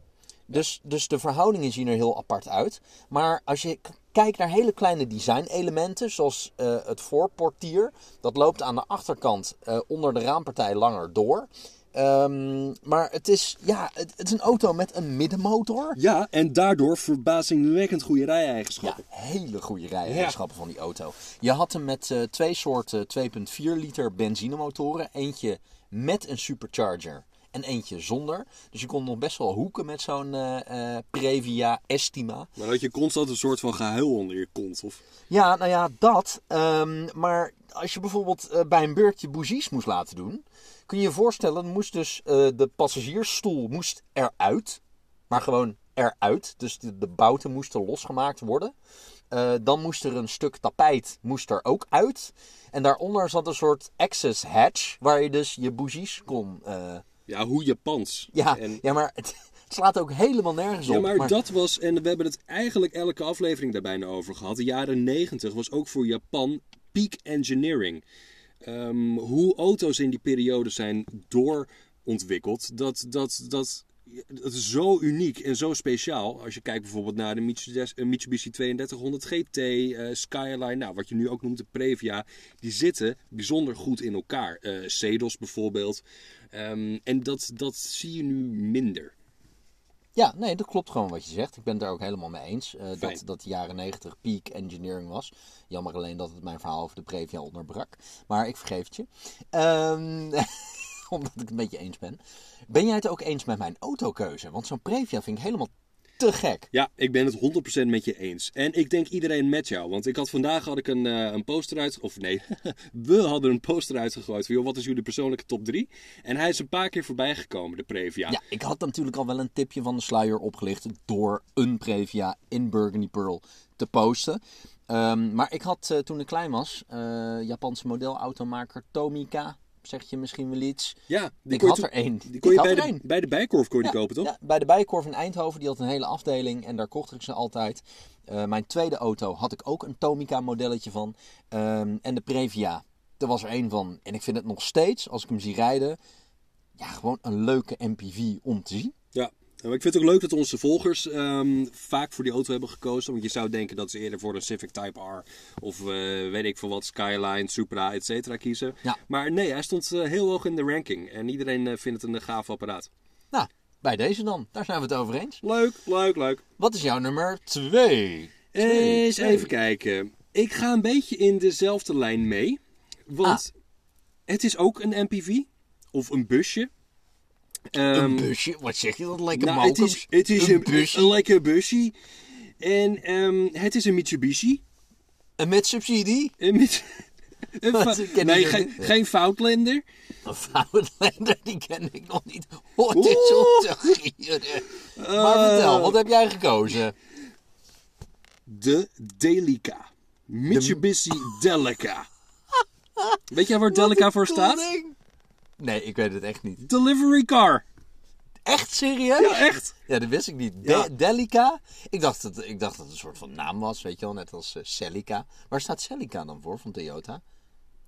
Speaker 4: Dus, dus de verhoudingen zien er heel apart uit. Maar als je kijkt naar hele kleine design-elementen, zoals eh, het voorportier, dat loopt aan de achterkant eh, onder de raampartij langer door. Ehm, maar het is, ja, het, het is een auto met een middenmotor.
Speaker 3: Ja, en daardoor verbazingwekkend goede
Speaker 4: Ja,
Speaker 3: rij-eigenschappen.
Speaker 4: hele goede rij-eigenschappen van die auto. Je had hem met eh, twee soorten 2,4 liter benzinemotoren. Eentje met een supercharger en eentje zonder. Dus je kon nog best wel hoeken met zo'n eh, eh, Previa Estima.
Speaker 3: Maar dat je constant een soort van gehuil onder je kont. Of...
Speaker 4: Ja, nou ja, dat. Ehm, maar als je bijvoorbeeld bij een beurtje bougies moest laten doen... kun je je voorstellen, moest dus eh, de passagiersstoel moest eruit. Maar gewoon eruit. Dus de, de bouten moesten losgemaakt worden. Eh, dan moest er een stuk tapijt moest er ook uit. En daaronder zat een soort access hatch... waar je dus je bougies kon... eh,
Speaker 3: Ja, hoe Japans.
Speaker 4: ja,
Speaker 3: En,
Speaker 4: ja, maar het, het slaat ook helemaal nergens
Speaker 3: ja,
Speaker 4: op.
Speaker 3: maar dat was, en we hebben het eigenlijk elke aflevering daar bijna over gehad. De jaren 90 was ook voor Japan peak engineering. Ehm, hoe auto's in die periode zijn doorontwikkeld, dat, dat, dat, dat is zo uniek en zo speciaal. Als je kijkt bijvoorbeeld naar de Mitsubishi, eh, Mitsubishi 3200 GT, eh, Skyline, nou, wat je nu ook noemt de Previa, die zitten bijzonder goed in elkaar. Eh Sedos bijvoorbeeld. Ehm, en dat, dat zie je nu minder.
Speaker 4: Ja, nee, dat klopt gewoon wat je zegt. Ik ben het daar ook helemaal mee eens. eh, dat, dat de jaren 90 peak engineering was. Jammer alleen dat het mijn verhaal over de Previa onderbrak. Maar ik vergeef het je. Ehm, omdat ik het een beetje eens ben. Ben jij het ook eens met mijn autokeuze? Want zo'n Previa vind ik helemaal te gek.
Speaker 3: Ja, ik ben het 100% met je eens. En ik denk iedereen met jou. Want ik had vandaag had ik een, eh, een poster uit... Of nee, we hadden een poster uitgegooid van... Joh, wat is jullie persoonlijke top 3? En hij is een paar keer voorbij gekomen, de Previa.
Speaker 4: Ja, ik had natuurlijk al wel een tipje van de sluier opgelicht door een Previa in Burgundy Pearl te posten. Ehm, maar ik had eh, toen ik klein was, eh, Japanse modelautomaker Tomica, zeg je misschien wel iets.
Speaker 3: Ja, die
Speaker 4: Ik
Speaker 3: je
Speaker 4: had er één.
Speaker 3: Die
Speaker 4: Ik
Speaker 3: kon je
Speaker 4: had
Speaker 3: bij de, bij de Bijkorf kon je die kopen, toch?
Speaker 4: ja, bij de Bijenkorf in Eindhoven, die had een hele afdeling en daar kocht ik ze altijd. Eh, mijn tweede auto had ik ook een Tomica modelletje van. Ehm, en de Previa, er was er één van. En ik vind het nog steeds, als ik hem zie rijden, ja, gewoon een leuke MPV om te zien.
Speaker 3: Maar ik vind het ook leuk dat onze volgers ehm, vaak voor die auto hebben gekozen. Want je zou denken dat ze eerder voor een Civic Type R of eh, weet ik veel wat, Skyline, Supra, et cetera kiezen.
Speaker 4: Ja.
Speaker 3: Maar nee, hij stond eh, heel hoog in de ranking. En iedereen eh, vindt het een gaaf apparaat.
Speaker 4: Nou, bij deze dan. Daar zijn we het over eens.
Speaker 3: Leuk, leuk, leuk.
Speaker 4: Wat is jouw nummer 2?
Speaker 3: Eens even kijken. Ik ga een beetje in dezelfde lijn mee. Want het is ook een MPV. Of een busje.
Speaker 4: Een
Speaker 3: Ehm,
Speaker 4: busje? Wat zeg je dat? Lekker
Speaker 3: nou, het is, het is
Speaker 4: een
Speaker 3: een,
Speaker 4: busje.
Speaker 3: een lekker busje. En ehm, het is een Mitsubishi.
Speaker 4: En met subsidie?
Speaker 3: Een Mit- een
Speaker 4: Wat, ken
Speaker 3: nee, geen, geen Foutlander.
Speaker 4: Een Foutlander, die ken ik nog niet. Hoort dit
Speaker 3: Oeh.
Speaker 4: zo te gieren. Maar vertel, wat heb jij gekozen?
Speaker 3: De Delica. Mitsubishi Delica. Weet jij waar Delica voor staat?
Speaker 4: Nee, ik weet het echt niet.
Speaker 3: Delivery car.
Speaker 4: Echt serieus?
Speaker 3: Ja, echt.
Speaker 4: Ja, dat wist ik niet. De
Speaker 3: Ja.
Speaker 4: Delica? Ik dacht, dat, ik dacht dat het een soort van naam was, weet je wel, net als eh, Celica. Waar staat Celica dan voor van Toyota?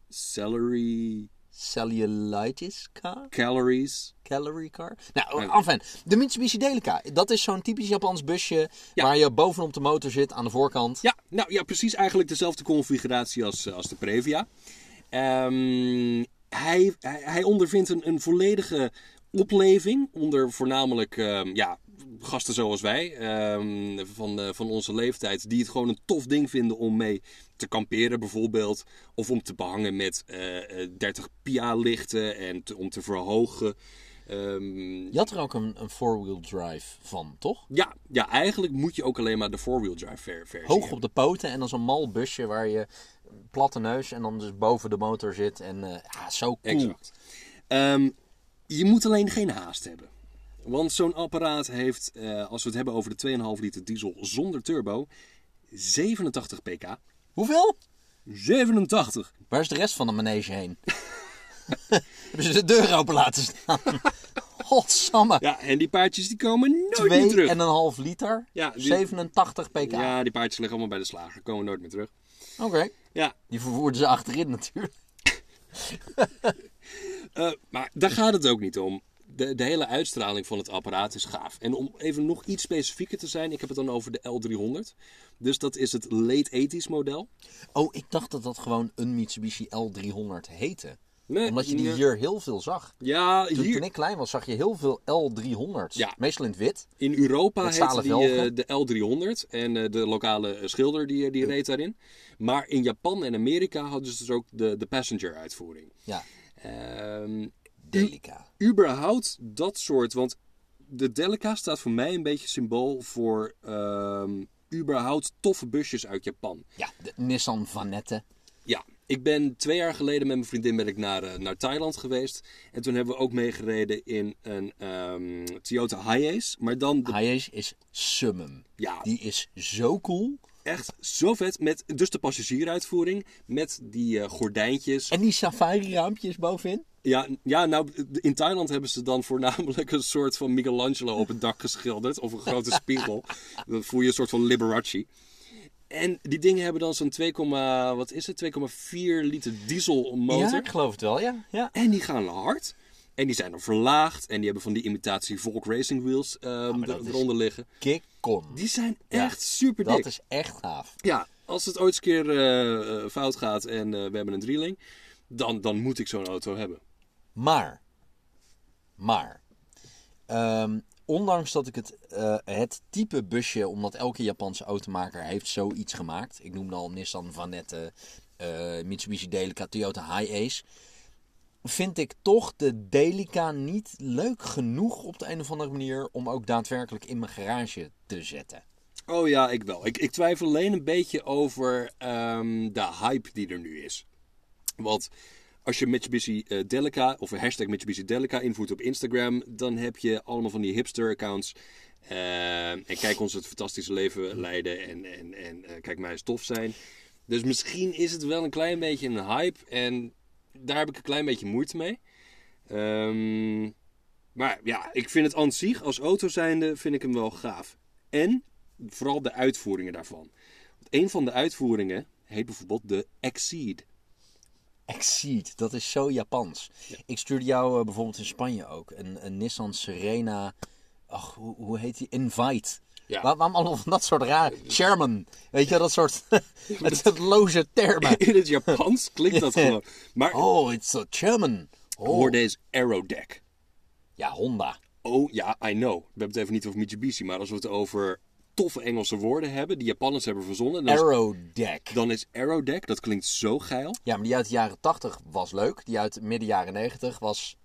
Speaker 3: Celery
Speaker 4: Cellulitis car?
Speaker 3: calories.
Speaker 4: Calorie car? Nou, enfin, de Mitsubishi Delica. Dat is zo'n typisch Japans busje
Speaker 3: Ja.
Speaker 4: waar je bovenop de motor zit aan de voorkant.
Speaker 3: Ja, nou ja, precies eigenlijk dezelfde configuratie als, eh, als de Previa. Ehm, hij, hij, hij ondervindt een, een volledige opleving onder voornamelijk ehm, ja, gasten zoals wij ehm, van, eh, van onze leeftijd die het gewoon een tof ding vinden om mee te kamperen bijvoorbeeld of om te behangen met eh, eh, 30 PIA lichten en te- om te verhogen. Ehm,
Speaker 4: Je had er ook een, een four-wheel drive van, toch?
Speaker 3: ja, ja, eigenlijk moet je ook alleen maar de four-wheel drive ver- versie
Speaker 4: Hoog op de poten en dan zo'n mal busje waar je platte neus en dan dus boven de motor zit. En eh, ja, zo cool.
Speaker 3: Exact. Ehm, je moet alleen geen haast hebben. Want zo'n apparaat heeft, eh, als we het hebben over de 2,5 liter diesel zonder turbo, 87 pk.
Speaker 4: Hoeveel?
Speaker 3: 87!
Speaker 4: Waar is de rest van de manege heen? Hebben ze de deur open laten staan? Godsamme.
Speaker 3: Ja, en die paardjes die komen nooit meer terug.
Speaker 4: en een half liter.
Speaker 3: Ja, die-
Speaker 4: 87 pk.
Speaker 3: Ja, die paardjes liggen allemaal bij de slager, komen nooit meer terug.
Speaker 4: Oké.
Speaker 3: Ja,
Speaker 4: Die vervoerden ze achterin natuurlijk.
Speaker 3: eh, maar daar gaat het ook niet om. De, de hele uitstraling van het apparaat is gaaf. En om even nog iets specifieker te zijn, ik heb het dan over de L300. Dus dat is het late 80s model.
Speaker 4: Oh, ik dacht dat dat gewoon een Mitsubishi L300 heette.
Speaker 3: Nee,
Speaker 4: Omdat je die
Speaker 3: nee.
Speaker 4: hier heel veel zag.
Speaker 3: Ja,
Speaker 4: Toen,
Speaker 3: hier,
Speaker 4: toen ik klein was, zag je heel veel L300's.
Speaker 3: Ja.
Speaker 4: Meestal in het wit.
Speaker 3: In Europa heette die eh, de L300 en eh, de lokale eh, schilder die, die reed daarin. Maar in Japan en Amerika hadden ze dus ook de, de passenger uitvoering.
Speaker 4: Ja,
Speaker 3: Ehm,
Speaker 4: Delica.
Speaker 3: überhaupt dat soort, want de Delica staat voor mij een beetje symbool voor ehm, überhaupt toffe busjes uit Japan.
Speaker 4: Ja, de Nissan Vanette.
Speaker 3: Ja, ik ben twee jaar geleden met mijn vriendin ben ik naar, eh, naar Thailand geweest. En toen hebben we ook meegereden in een ehm, Toyota Hiace. Maar dan de
Speaker 4: Hiace is summum.
Speaker 3: Ja.
Speaker 4: Die is zo cool.
Speaker 3: Echt zo vet. Met dus de passagieruitvoering. Met die eh, gordijntjes.
Speaker 4: En die safari-raampjes bovenin.
Speaker 3: Ja, ja, nou, in Thailand hebben ze dan voornamelijk een soort van Michelangelo op het dak geschilderd. Of een grote spiegel. Dan voel je een soort van Liberace. En die dingen hebben dan zo'n 2, wat is het? 2,4 liter dieselmotor.
Speaker 4: Ja, ik geloof het wel, ja. ja.
Speaker 3: En die gaan hard. En die zijn dan verlaagd. En die hebben van die imitatie Volk Racing Wheels er-
Speaker 4: is-
Speaker 3: eronder liggen.
Speaker 4: Kick-on.
Speaker 3: Die zijn
Speaker 4: Ja,
Speaker 3: echt super dik.
Speaker 4: Dat is echt gaaf.
Speaker 3: Ja, als het ooit eens een keer eh, eh, fout gaat en eh, we hebben een drieling, dan, dan moet ik zo'n auto hebben.
Speaker 4: Maar, maar, ehm, ondanks dat ik het, eh, het type busje, omdat elke Japanse automaker heeft zoiets gemaakt. Ik noemde al Nissan Vanette, eh, Mitsubishi Delica, Toyota Hi-Ace. Vind ik toch de Delica niet leuk genoeg op de een of andere manier om ook daadwerkelijk in mijn garage te zetten.
Speaker 3: Oh ja, ik wel. Ik, ik twijfel alleen een beetje over ehm, de hype die er nu is. Want als je Mitsubishi eh, Delica of een hashtag Mitsubishi Delica invoert op Instagram, dan heb je allemaal van die hipster-accounts. Eh, en kijk ons het fantastische leven leiden en, en, en eh, kijk mij eens tof zijn. Dus misschien is het wel een klein beetje een hype en daar heb ik een klein beetje moeite mee. Ehm, maar ja, ik vind het aan zich als auto zijnde vind ik hem wel gaaf. En vooral de uitvoeringen daarvan. Want een van de uitvoeringen heet bijvoorbeeld de Exceed.
Speaker 4: Exceed, dat is zo Japans. Ik stuurde jou eh, bijvoorbeeld in Spanje ook een, een Nissan Serena ach, hoe, hoe heet die? Invite.
Speaker 3: Ja.
Speaker 4: Waar, waarom allemaal van dat soort raar... Sherman. Weet je, dat soort... het, het loze termen.
Speaker 3: In het Japans klinkt dat gewoon. Maar
Speaker 4: Oh, it's a Sherman. Oh.
Speaker 3: hoor deze Aerodeck.
Speaker 4: Ja, Honda.
Speaker 3: Oh ja, I know. We hebben het even niet over Mitsubishi, maar als we het over toffe Engelse woorden hebben, die Japanners hebben verzonnen,
Speaker 4: Aerodeck.
Speaker 3: dan is Aerodeck, dat klinkt zo geil.
Speaker 4: Ja, maar die uit de jaren 80 was leuk. Die uit midden jaren 90 was...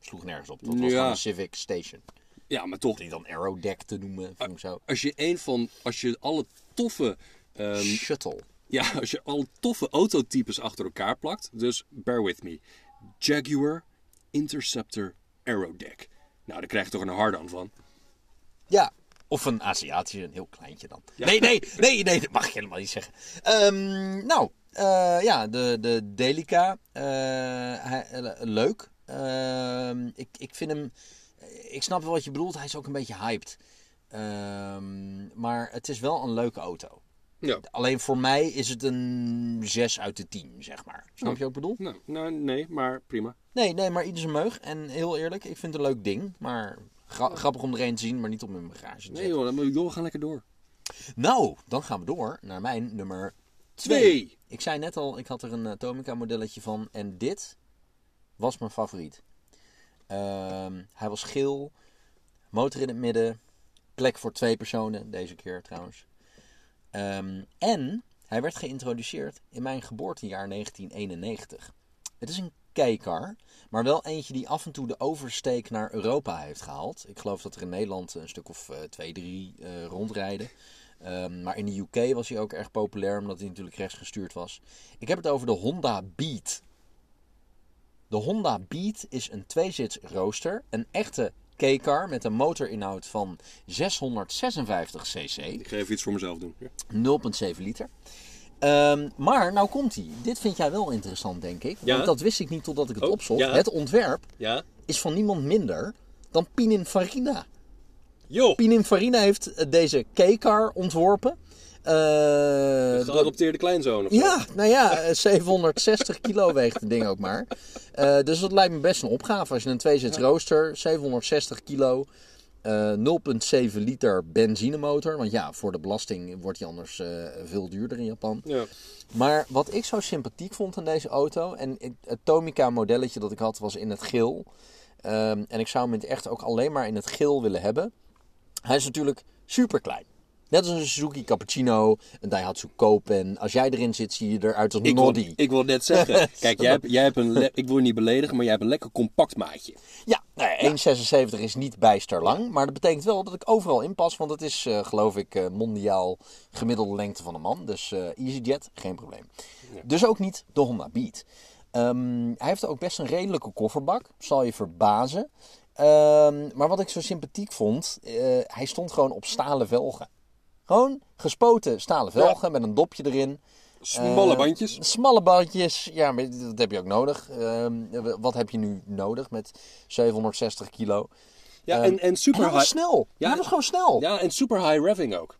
Speaker 4: Sloeg nergens op. Dat was
Speaker 3: Ja.
Speaker 4: een Civic Station.
Speaker 3: Ja, maar toch.
Speaker 4: Die dan Aerodeck te noemen, vind ik zo.
Speaker 3: Als je een van, als je alle toffe, ehm,
Speaker 4: Shuttle.
Speaker 3: ja, als je alle toffe autotypes achter elkaar plakt, dus bear with me. Jaguar, Interceptor, Aerodeck. Nou, daar krijg je toch een hard aan van.
Speaker 4: Ja. Of een Aziatische, een heel kleintje dan. Nee, nee, nee, nee, dat mag ik helemaal niet zeggen. Ehm, nou, eh, ja, de, de Delica. eh, eh, leuk. Ehm, ik, ik vind hem... Ik snap wel wat je bedoelt. Hij is ook een beetje hyped. Ehm, maar het is wel een leuke auto.
Speaker 3: Ja.
Speaker 4: Alleen voor mij is het een 6 uit de 10, zeg maar. Snap je wat ik bedoel?
Speaker 3: Nou, nou, nee, maar prima.
Speaker 4: Nee, nee, maar ieder zijn meug. En heel eerlijk, ik vind het een leuk ding. Maar gra- grappig om er een te zien, maar niet om in mijn bagage te
Speaker 3: Nee joh, dan- joh, we gaan lekker door.
Speaker 4: Nou, dan gaan we door naar mijn nummer
Speaker 3: Twee.
Speaker 4: 2. Ik zei net al, ik had er een Atomica modelletje van. En dit was mijn favoriet. Ehm, hij was geel, motor in het midden, plek voor twee personen, deze keer trouwens. Ehm, en hij werd geïntroduceerd in mijn geboortejaar 1991. Het is een K-car, maar wel eentje die af en toe de oversteek naar Europa heeft gehaald. Ik geloof dat er in Nederland een stuk of eh, twee, drie eh, rondrijden. Ehm, maar in de UK was hij ook erg populair, omdat hij natuurlijk rechtsgestuurd was. Ik heb het over de Honda Beat. De Honda Beat is een tweezits rooster, een echte K-car met een motorinhoud van 656 cc.
Speaker 3: Ik ga even iets voor mezelf doen. Ja.
Speaker 4: 0,7 liter. Ehm, maar nou komt hij. Dit vind jij wel interessant, denk ik.
Speaker 3: Ja?
Speaker 4: Want dat wist ik niet totdat ik het
Speaker 3: Oh,
Speaker 4: opzocht.
Speaker 3: ja.
Speaker 4: Het ontwerp
Speaker 3: ja?
Speaker 4: is van niemand minder dan Pininfarina.
Speaker 3: Joh,
Speaker 4: Pininfarina heeft eh, deze K-car ontworpen. Eh, dat-
Speaker 3: geadopteerde kleinzoon of
Speaker 4: ja, nou ja, eh, 760 kilo weegt het ding ook maar. Eh, dus dat lijkt me best een opgave. Als je een tweezits rooster, 760 kilo, eh 0,7 liter benzinemotor. Want ja, voor de belasting wordt die anders eh, veel duurder in Japan.
Speaker 3: Ja.
Speaker 4: Maar wat ik zo sympathiek vond aan deze auto, en het Tomica modelletje dat ik had was in het geel. Ehm, en ik zou hem in het echt ook alleen maar in het geel willen hebben. Hij is natuurlijk super klein. Net als een Suzuki Cappuccino, een Daihatsu Cope. En als jij erin zit, zie je eruit als een
Speaker 3: Ik wil,
Speaker 4: Noddy.
Speaker 3: ik wil net zeggen, kijk, jij hebt, jij hebt een, ik wil je niet beledigen, maar jij hebt een lekker compact maatje.
Speaker 4: Ja, nou ja, 1,76 is niet bijster lang. Maar dat betekent wel dat ik overal in pas. Want het is, eh, geloof ik, eh, mondiaal gemiddelde lengte van een man. Dus eh, EasyJet, geen probleem. Dus ook niet de Honda Beat. Ehm, hij heeft ook best een redelijke kofferbak. Zal je verbazen. Ehm, maar wat ik zo sympathiek vond, hij stond gewoon op stalen velgen. Gewoon gespoten stalen velgen met een dopje erin.
Speaker 3: Smalle
Speaker 4: Eh,
Speaker 3: bandjes.
Speaker 4: Smalle bandjes, ja, maar dat heb je ook nodig. Ehm, wat heb je nu nodig met 760 kilo?
Speaker 3: Ja,
Speaker 4: Ehm,
Speaker 3: en, en
Speaker 4: En
Speaker 3: super
Speaker 4: was snel.
Speaker 3: Ja,
Speaker 4: hij was gewoon snel. Ja,
Speaker 3: Ja, en super high revving ook.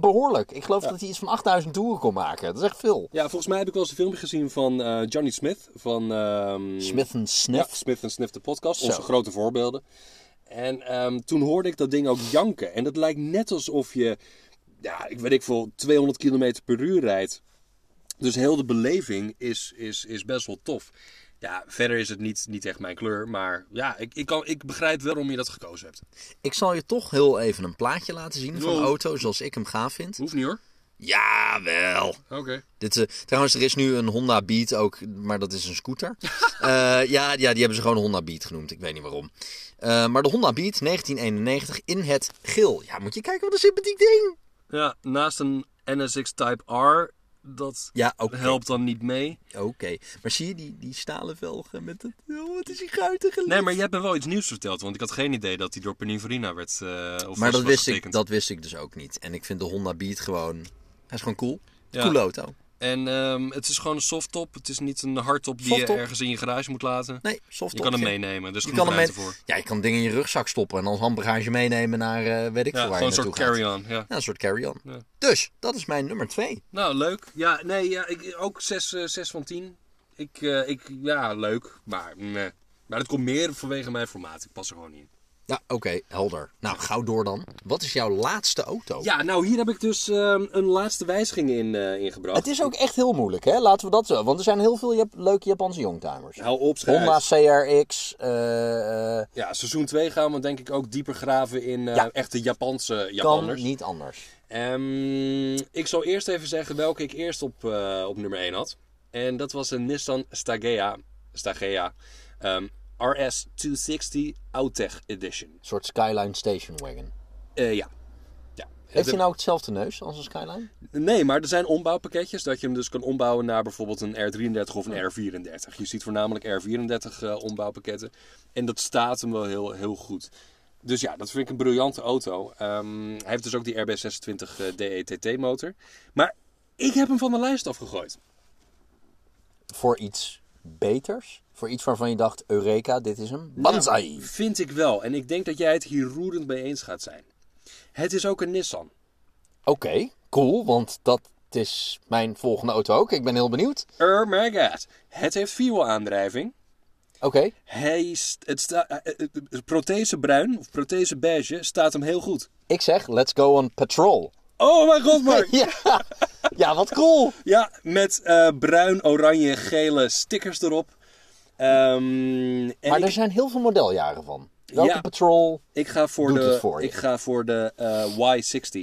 Speaker 4: behoorlijk. Ik geloof dat hij iets van 8000 toeren kon maken. Dat is echt veel.
Speaker 3: Ja, volgens mij heb ik wel eens een filmpje gezien van eh, Johnny Smith. Van ehm,
Speaker 4: Smith
Speaker 3: Ja,
Speaker 4: Sniff.
Speaker 3: Smith Sniff de podcast.
Speaker 4: Zo.
Speaker 3: Onze grote voorbeelden. En toen hoorde ik dat ding ook janken. En dat lijkt net alsof je, ja, ik weet ik veel, 200 km per uur rijdt. Dus heel de beleving is, is, is best wel tof. Ja, verder is het niet, niet echt mijn kleur. Maar ja, ik, ik, kan, ik begrijp waarom je dat gekozen hebt.
Speaker 4: Ik zal je toch heel even een plaatje laten zien van de
Speaker 3: Wow.
Speaker 4: auto zoals ik hem gaaf vind.
Speaker 3: Hoeft niet hoor.
Speaker 4: Jawel.
Speaker 3: Oké.
Speaker 4: Dit, eh, trouwens, er is nu een Honda Beat ook, maar dat is een scooter. Eh, ja, ja, die hebben ze gewoon Honda Beat genoemd. Ik weet niet waarom. Eh, maar de Honda Beat 1991 in het geel. Ja, moet je kijken wat een sympathiek ding.
Speaker 3: Ja, naast een NSX Type R, dat
Speaker 4: Ja,
Speaker 3: helpt dan niet mee.
Speaker 4: Oké, maar zie je die, die stalen velgen met het... Oh, wat is die guitige
Speaker 3: Nee, maar je hebt me wel iets nieuws verteld. Want ik had geen idee dat die door Pininfarina werd eh of
Speaker 4: Maar dat wist, ik, dat wist ik dus ook niet. En ik vind de Honda Beat gewoon... Hij is gewoon cool.
Speaker 3: Ja.
Speaker 4: Coole auto.
Speaker 3: En ehm, het is gewoon een softtop. Het is niet een hardtop die
Speaker 4: Softtop.
Speaker 3: je ergens in je garage moet laten.
Speaker 4: Nee, soft
Speaker 3: je kan hem meenemen, dus
Speaker 4: Je kan hem
Speaker 3: voor.
Speaker 4: Ja, je kan dingen in je rugzak stoppen en als handbagage meenemen naar eh weet ik
Speaker 3: Ja,
Speaker 4: veel waar
Speaker 3: gewoon een soort carry-on. Ja.
Speaker 4: Ja, een soort carry-on.
Speaker 3: Ja.
Speaker 4: Dus, dat is mijn nummer twee.
Speaker 3: Nou, leuk. Ja, nee, ja, ik, ook 6 zes van 10. Ik, eh, ik, ja, leuk. Maar, nee. maar dat komt meer vanwege mijn formaat. Ik pas er gewoon niet in.
Speaker 4: Ja, oké, helder. Nou, gauw door dan. Wat is jouw laatste auto?
Speaker 3: Ja, nou hier heb ik dus ehm, een laatste wijziging in eh, ingebracht.
Speaker 4: Het is ook echt heel moeilijk, hè? Laten we dat zo. Want er zijn heel veel Jap- leuke Japanse youngtimers.
Speaker 3: Hou op, schijt.
Speaker 4: Honda CRX. eh, eh,
Speaker 3: Ja, seizoen 2 gaan we denk ik ook dieper graven in
Speaker 4: Ja.
Speaker 3: echte Japanse
Speaker 4: kan
Speaker 3: Japanners.
Speaker 4: niet anders.
Speaker 3: Ehm, ik zal eerst even zeggen welke ik eerst op, op nummer 1 had. En dat was een Nissan Stagea, Stagea ehm, RS260 Outtech Edition.
Speaker 4: Een soort Skyline Station Wagon.
Speaker 3: Eh, ja. ja.
Speaker 4: Heeft hij nou hetzelfde neus als een Skyline?
Speaker 3: Nee, maar er zijn ombouwpakketjes dat je hem dus kan ombouwen naar bijvoorbeeld een R33 of een R34. Je ziet voornamelijk R34 eh, ombouwpakketten. En dat staat hem wel heel, heel goed. Dus ja, dat vind ik een briljante auto. Ehm, hij heeft dus ook die RB26 eh, DETT motor. Maar ik heb hem van de lijst afgegooid.
Speaker 4: Voor iets beters? Voor iets waarvan je dacht, Eureka, dit is hem? Banzai!
Speaker 3: Nou, vind ik wel. En ik denk dat jij het hier roerend mee eens gaat zijn. Het is ook een Nissan.
Speaker 4: Oké, cool, want dat is mijn volgende auto ook. Ik ben heel benieuwd.
Speaker 3: Oh my god. Het heeft vierwielaandrijving.
Speaker 4: Oké,
Speaker 3: Hij, st- het sta, eh, eh, eh, prothese bruin of prothese beige staat hem heel goed.
Speaker 4: ik zeg, let's go on patrol.
Speaker 3: Oh mijn god, Mark!
Speaker 4: Ja, ja wat cool.
Speaker 3: Ja, met bruin, oranje, gele stickers erop. Ehm, en
Speaker 4: Maar
Speaker 3: ik,
Speaker 4: er zijn heel veel modeljaren van. Welke
Speaker 3: Ja.
Speaker 4: patrol?
Speaker 3: ik ga voor
Speaker 4: doet
Speaker 3: de,
Speaker 4: het voor je.
Speaker 3: ik ga voor de eh, Y60.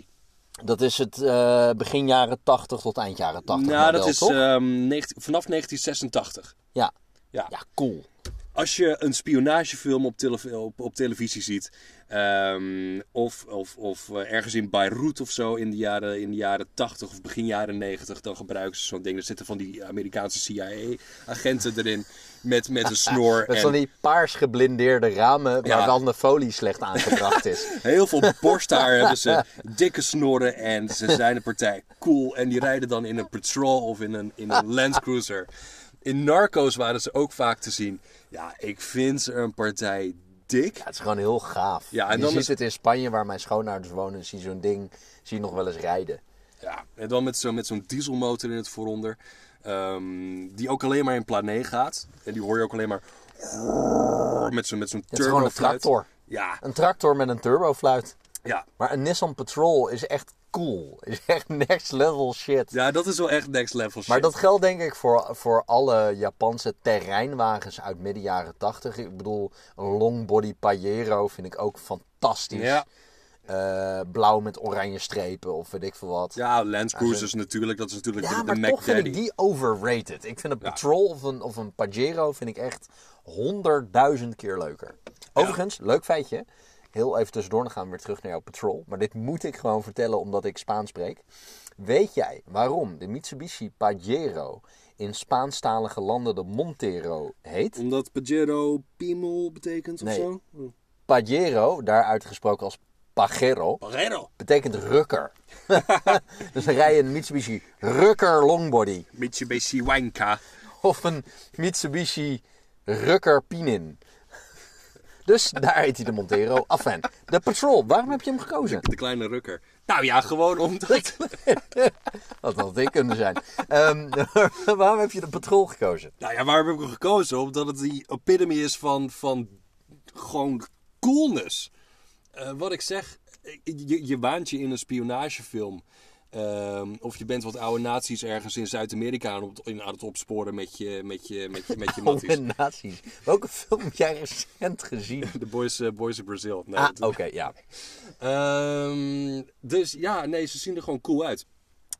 Speaker 4: Dat is het eh, begin jaren 80 tot eind jaren 80
Speaker 3: nou,
Speaker 4: model,
Speaker 3: dat is
Speaker 4: toch?
Speaker 3: ehm, 19 vanaf 1986.
Speaker 4: ja.
Speaker 3: Ja.
Speaker 4: ja, cool.
Speaker 3: Als je een spionagefilm op, tele- op, op televisie ziet, ehm, of, of, of eh, ergens in Beirut of zo in de, jaren, in de jaren 80 of begin jaren 90, dan gebruiken ze zo'n ding. Er zitten van die Amerikaanse CIA-agenten erin met, met een snor.
Speaker 4: Met
Speaker 3: en
Speaker 4: van die paars geblindeerde ramen
Speaker 3: Ja.
Speaker 4: waarvan de folie slecht aangebracht is.
Speaker 3: Heel veel borsthaar hebben ze, dikke snorren en ze zijn een partij cool. En die rijden dan in een patrol of in een, in een Land Cruiser. In Narcos waren ze ook vaak te zien. Ja, ik vind ze een partij dik.
Speaker 4: Ja, het is gewoon heel gaaf.
Speaker 3: Ja, en
Speaker 4: je
Speaker 3: dan
Speaker 4: ziet
Speaker 3: is-
Speaker 4: het in Spanje, waar mijn schoonouders wonen, zie je zo'n ding zie je nog wel eens rijden.
Speaker 3: Ja, en dan met, zo, met zo'n dieselmotor in het vooronder. Ehm, die ook alleen maar in plané gaat. En die hoor je ook alleen maar... Met zo'n met zo'n
Speaker 4: gewoon een tractor.
Speaker 3: Ja,
Speaker 4: Een tractor met een turbofluit.
Speaker 3: ja.
Speaker 4: Maar een Nissan Patrol is echt cool. Is echt next level shit.
Speaker 3: ja, dat is wel echt next level shit.
Speaker 4: Maar dat geldt denk ik voor, voor alle Japanse terreinwagens uit midden jaren 80. Ik bedoel, een longbody Pajero vind ik ook fantastisch.
Speaker 3: Ja,
Speaker 4: Eh, blauw met oranje strepen of weet ik veel wat.
Speaker 3: ja Land Cruisers natuurlijk. Dat is natuurlijk
Speaker 4: Ja,
Speaker 3: de,
Speaker 4: maar
Speaker 3: de
Speaker 4: toch vind ik die overrated. Ik vind een Patrol of een, of een Pajero vind ik echt honderdduizend keer leuker. Overigens, leuk feitje. Heel even tussendoor, dan gaan we weer terug naar jouw Patrol. Maar dit moet ik gewoon vertellen omdat ik Spaans spreek. Weet jij waarom de Mitsubishi Pajero in Spaanstalige landen de Montero heet?
Speaker 3: Omdat Pajero piemel betekent of
Speaker 4: Nee.
Speaker 3: zo?
Speaker 4: Pajero, daar uitgesproken als Pajero,
Speaker 3: Pajero.
Speaker 4: betekent rukker. dus dan rij je een Mitsubishi rukker longbody.
Speaker 3: Mitsubishi Wanka.
Speaker 4: Of een Mitsubishi Rucker Pinin. Dus daar heet hij de Montero. Afijn, de Patrol, waarom heb je hem gekozen?
Speaker 3: De kleine rukker. Nou ja, gewoon omdat...
Speaker 4: Dat had ik kunnen zijn. Ehm, waarom heb je de Patrol gekozen?
Speaker 3: Nou ja, waarom heb ik hem gekozen? Omdat het die epitome is van, van gewoon coolness. Eh, wat ik zeg, je, je waant je in een spionagefilm. Ehm, of je bent wat oude nazi's ergens in Zuid-Amerika aan, aan het opsporen met je, met je, met je, met je matties.
Speaker 4: Oude nazi's. Welke film heb jij recent gezien?
Speaker 3: De Boys, eh, Boys of Brazil. Nee,
Speaker 4: Ah, oké, ja.
Speaker 3: Ehm, dus ja, nee, ze zien er gewoon cool uit.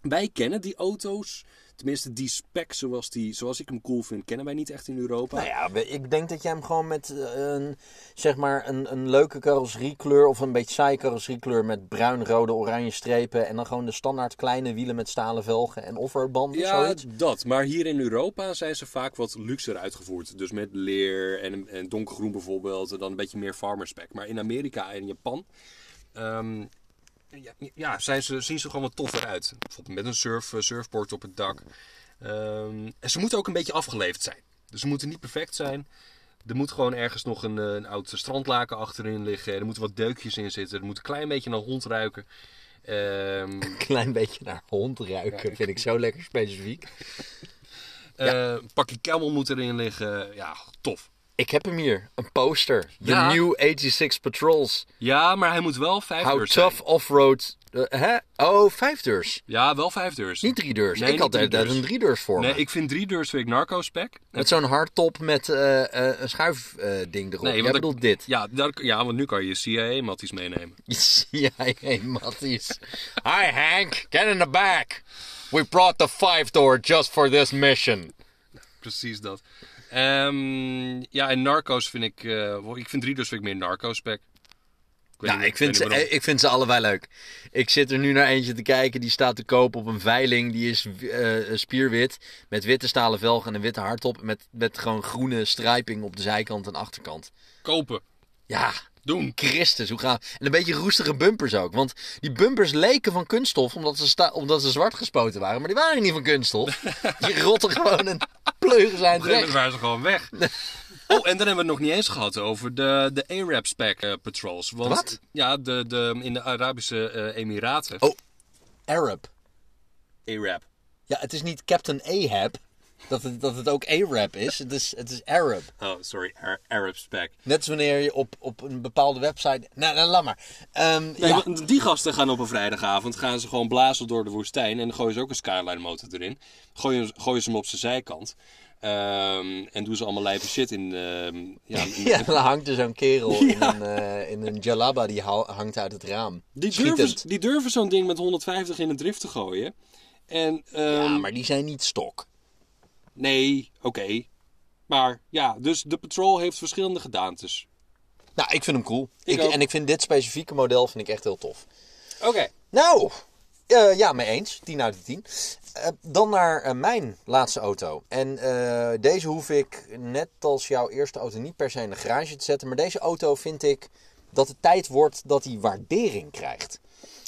Speaker 3: Wij kennen die auto's, tenminste die spec zoals, die, zoals ik hem cool vind, kennen wij niet echt in Europa.
Speaker 4: Nou ja, ik denk dat jij hem gewoon met eh, een, zeg maar een, een leuke carrosseriekleur of een beetje saai carrosseriekleur met bruin, rode, oranje strepen en dan gewoon de standaard kleine wielen met stalen velgen en offerbanden,
Speaker 3: Ja,
Speaker 4: zoiets.
Speaker 3: dat. Maar hier in Europa zijn ze vaak wat luxer uitgevoerd. Dus met leer en, en donkergroen bijvoorbeeld. En dan een beetje meer farmer spec. Maar in Amerika en Japan ehm, ja, ja, zijn ze, zien ze gewoon wat toffer uit. Bijvoorbeeld met een surf, eh, surfboard op het dak. Ehm, en ze moeten ook een beetje afgeleefd zijn. Dus ze moeten niet perfect zijn. Er moet gewoon ergens nog een, eh, een oud strandlaken achterin liggen. Er moeten wat deukjes in zitten. Er moet een klein beetje naar hond ruiken. Ehm,
Speaker 4: Klein beetje naar hond ruiken, vind ik zo lekker specifiek.
Speaker 3: Eh, Een pakje camel moet erin liggen. Ja, tof.
Speaker 4: Ik heb hem hier. Een poster. The
Speaker 3: Ja.
Speaker 4: New 86 Patrols.
Speaker 3: Ja, maar hij moet wel vijf
Speaker 4: How
Speaker 3: deurs zijn.
Speaker 4: tough off-road... eh, hè? Oh, vijf deurs.
Speaker 3: Ja, wel vijf deurs.
Speaker 4: Niet drie deurs.
Speaker 3: Nee,
Speaker 4: ik had daar
Speaker 3: deurs.
Speaker 4: een drie deurs voor
Speaker 3: Nee,
Speaker 4: me.
Speaker 3: ik vind drie deurs vind ik narco-spec.
Speaker 4: Met zo'n hardtop met eh, eh, een schuifding erop.
Speaker 3: Nee, want ik-
Speaker 4: dit.
Speaker 3: Ja, ja, want nu kan je CIA-matties meenemen.
Speaker 4: Ja, hey, Matties. Hi, Hank. Get in the back. We brought the five door just for this mission.
Speaker 3: Precies dat. Ehm, ja, en narco's vind ik... eh, ik vind deurs vind ik meer
Speaker 4: Nou,
Speaker 3: niet-
Speaker 4: ik vind, ze,
Speaker 3: waarom.
Speaker 4: ik vind ze allebei leuk. Ik zit er nu naar eentje te kijken. Die staat te koop op een veiling. Die is eh, spierwit. Met witte stalen velgen en een witte hardtop. Met, met gewoon groene strijping op de zijkant en achterkant.
Speaker 3: Kopen.
Speaker 4: Ja,
Speaker 3: Doen.
Speaker 4: Christus, hoe gaaf. En een beetje roestige bumpers ook. Want die bumpers leken van kunststof omdat ze, sta- omdat ze zwart gespoten waren. Maar die waren niet van kunststof. Die rotten gewoon een pleugen zijn
Speaker 3: Op een
Speaker 4: weg.
Speaker 3: waren ze gewoon weg. Oh, en dan hebben we het nog niet eens gehad over de, de Arab-spec eh, patrols. Want,
Speaker 4: Wat?
Speaker 3: Ja, de, de, in de Arabische eh, Emiraten.
Speaker 4: Oh. Arab.
Speaker 3: Arab.
Speaker 4: Ja, het is niet Captain Ahab. Dat het, dat het ook Arab is. Het is, het is Arab.
Speaker 3: Oh, sorry. Ar- Arab-spec.
Speaker 4: Net als wanneer je op, op een bepaalde website... Nou, nou laat maar. Ehm,
Speaker 3: Nee,
Speaker 4: ja.
Speaker 3: die gasten gaan op een vrijdagavond gaan ze gewoon blazen door de woestijn. En dan gooien ze ook een Skyline motor erin. Gooien, gooien ze hem op zijn zijkant. Ehm, en doen ze allemaal lijpe shit in... ehm, ja, in-
Speaker 4: Ja, dan hangt er zo'n kerel in, een, eh, in een jalaba die hangt uit het raam.
Speaker 3: Die
Speaker 4: Schietend.
Speaker 3: durven, die durven zo'n ding met 150 in een drift te gooien. En,
Speaker 4: Ja, maar die zijn niet stok.
Speaker 3: Nee, oké. Maar ja, dus de Patrol heeft verschillende gedaantes.
Speaker 4: Nou, ik vind hem cool.
Speaker 3: Ik
Speaker 4: en ik vind dit specifieke model vind ik echt heel tof.
Speaker 3: Oké.
Speaker 4: Nou, eh, ja, mee eens. 10 uit de 10. Eh, dan naar eh, mijn laatste auto. En deze hoef ik, net als jouw eerste auto, niet per se in de garage te zetten. Maar deze auto vind ik dat het tijd wordt dat hij waardering krijgt.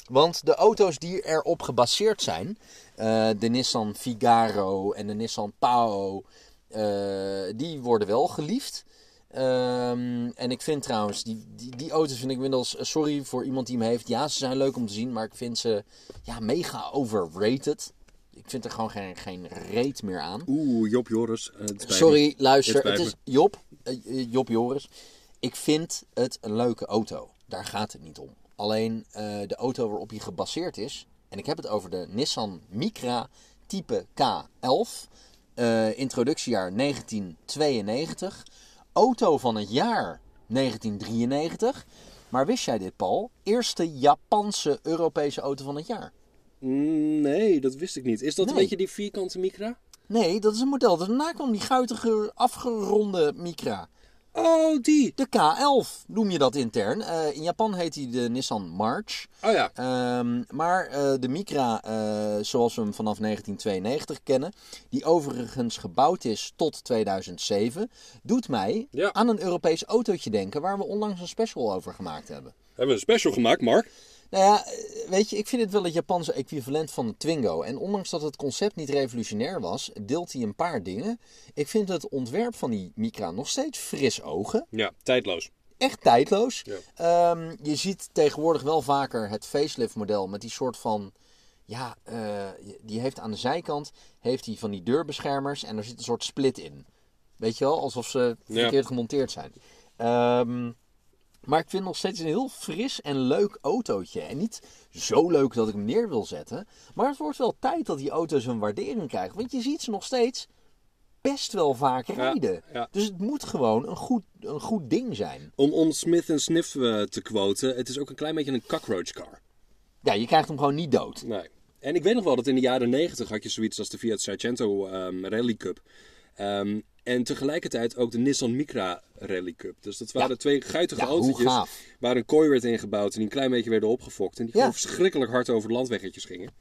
Speaker 4: Want de auto's die erop gebaseerd zijn, eh, de Nissan Figaro en de Nissan Pao, eh, die worden wel geliefd. Ehm, en ik vind trouwens, die, die, die auto's vind ik inmiddels, eh, sorry voor iemand die hem heeft. Ja, ze zijn leuk om te zien, maar ik vind ze ja, mega overrated. Ik vind er gewoon geen, geen reet meer aan.
Speaker 3: Oeh, Job Joris.
Speaker 4: Sorry, luister.
Speaker 3: Het
Speaker 4: is Job, Job Joris. Ik vind het een leuke auto. Daar gaat het niet om. Alleen de auto waarop hij gebaseerd is. En ik heb het over de Nissan Micra type K11. eh, introductiejaar 1992. Auto van het jaar 1993. Maar wist jij dit, Paul? Eerste Japanse Europese auto van het jaar.
Speaker 3: Mm, nee, dat wist ik niet. Is dat
Speaker 4: Nee.
Speaker 3: een beetje die vierkante micra?
Speaker 4: Nee, dat is een model. Daarna kwam die guitige, afgeronde Micra.
Speaker 3: Oh, die.
Speaker 4: De K11 noem je dat intern. Eh, in Japan heet die de Nissan March.
Speaker 3: Oh ja.
Speaker 4: Ehm, maar eh, de Micra, eh, zoals we hem vanaf 1992 kennen, die overigens gebouwd is tot 2007, doet mij
Speaker 3: Ja.
Speaker 4: aan een Europees autootje denken waar we onlangs een special over gemaakt hebben.
Speaker 3: Hebben we een special gemaakt, Mark?
Speaker 4: Nou ja, eh, weet je, ik vind het wel het Japanse equivalent van de Twingo. En ondanks dat het concept niet revolutionair was, deelt hij een paar dingen. Ik vind het ontwerp van die Micra nog steeds fris ogen.
Speaker 3: Ja, tijdloos.
Speaker 4: Echt tijdloos.
Speaker 3: Ja.
Speaker 4: Ehm, je ziet tegenwoordig wel vaker het facelift model met die soort van... Ja, eh, die heeft aan de zijkant heeft hij van die deurbeschermers en er zit een soort split in. Weet je wel, alsof ze
Speaker 3: Ja.
Speaker 4: verkeerd gemonteerd zijn. Ehm, maar ik vind nog steeds een heel fris en leuk autootje. En niet zo leuk dat ik hem neer wil zetten. Maar het wordt wel tijd dat die auto's een waardering krijgen. Want je ziet ze nog steeds best wel vaak rijden.
Speaker 3: ja.
Speaker 4: Dus het moet gewoon een goed, een goed ding zijn.
Speaker 3: Om, om Smith Sniff eh, te quoten, het is ook een klein beetje een cockroach car.
Speaker 4: Ja, je krijgt hem gewoon niet dood.
Speaker 3: Nee. En ik weet nog wel dat in de jaren 90 had je zoiets als de Fiat Sargento ehm, Rally Cup. Ehm, en tegelijkertijd ook de Nissan Micra Rally Cup. Dus dat waren
Speaker 4: Ja.
Speaker 3: twee guitige
Speaker 4: Ja, hoe
Speaker 3: autootjes
Speaker 4: gaaf.
Speaker 3: waar een kooi werd ingebouwd en die een klein beetje werden opgefokt. En die gewoon verschrikkelijk hard over de landweggetjes gingen.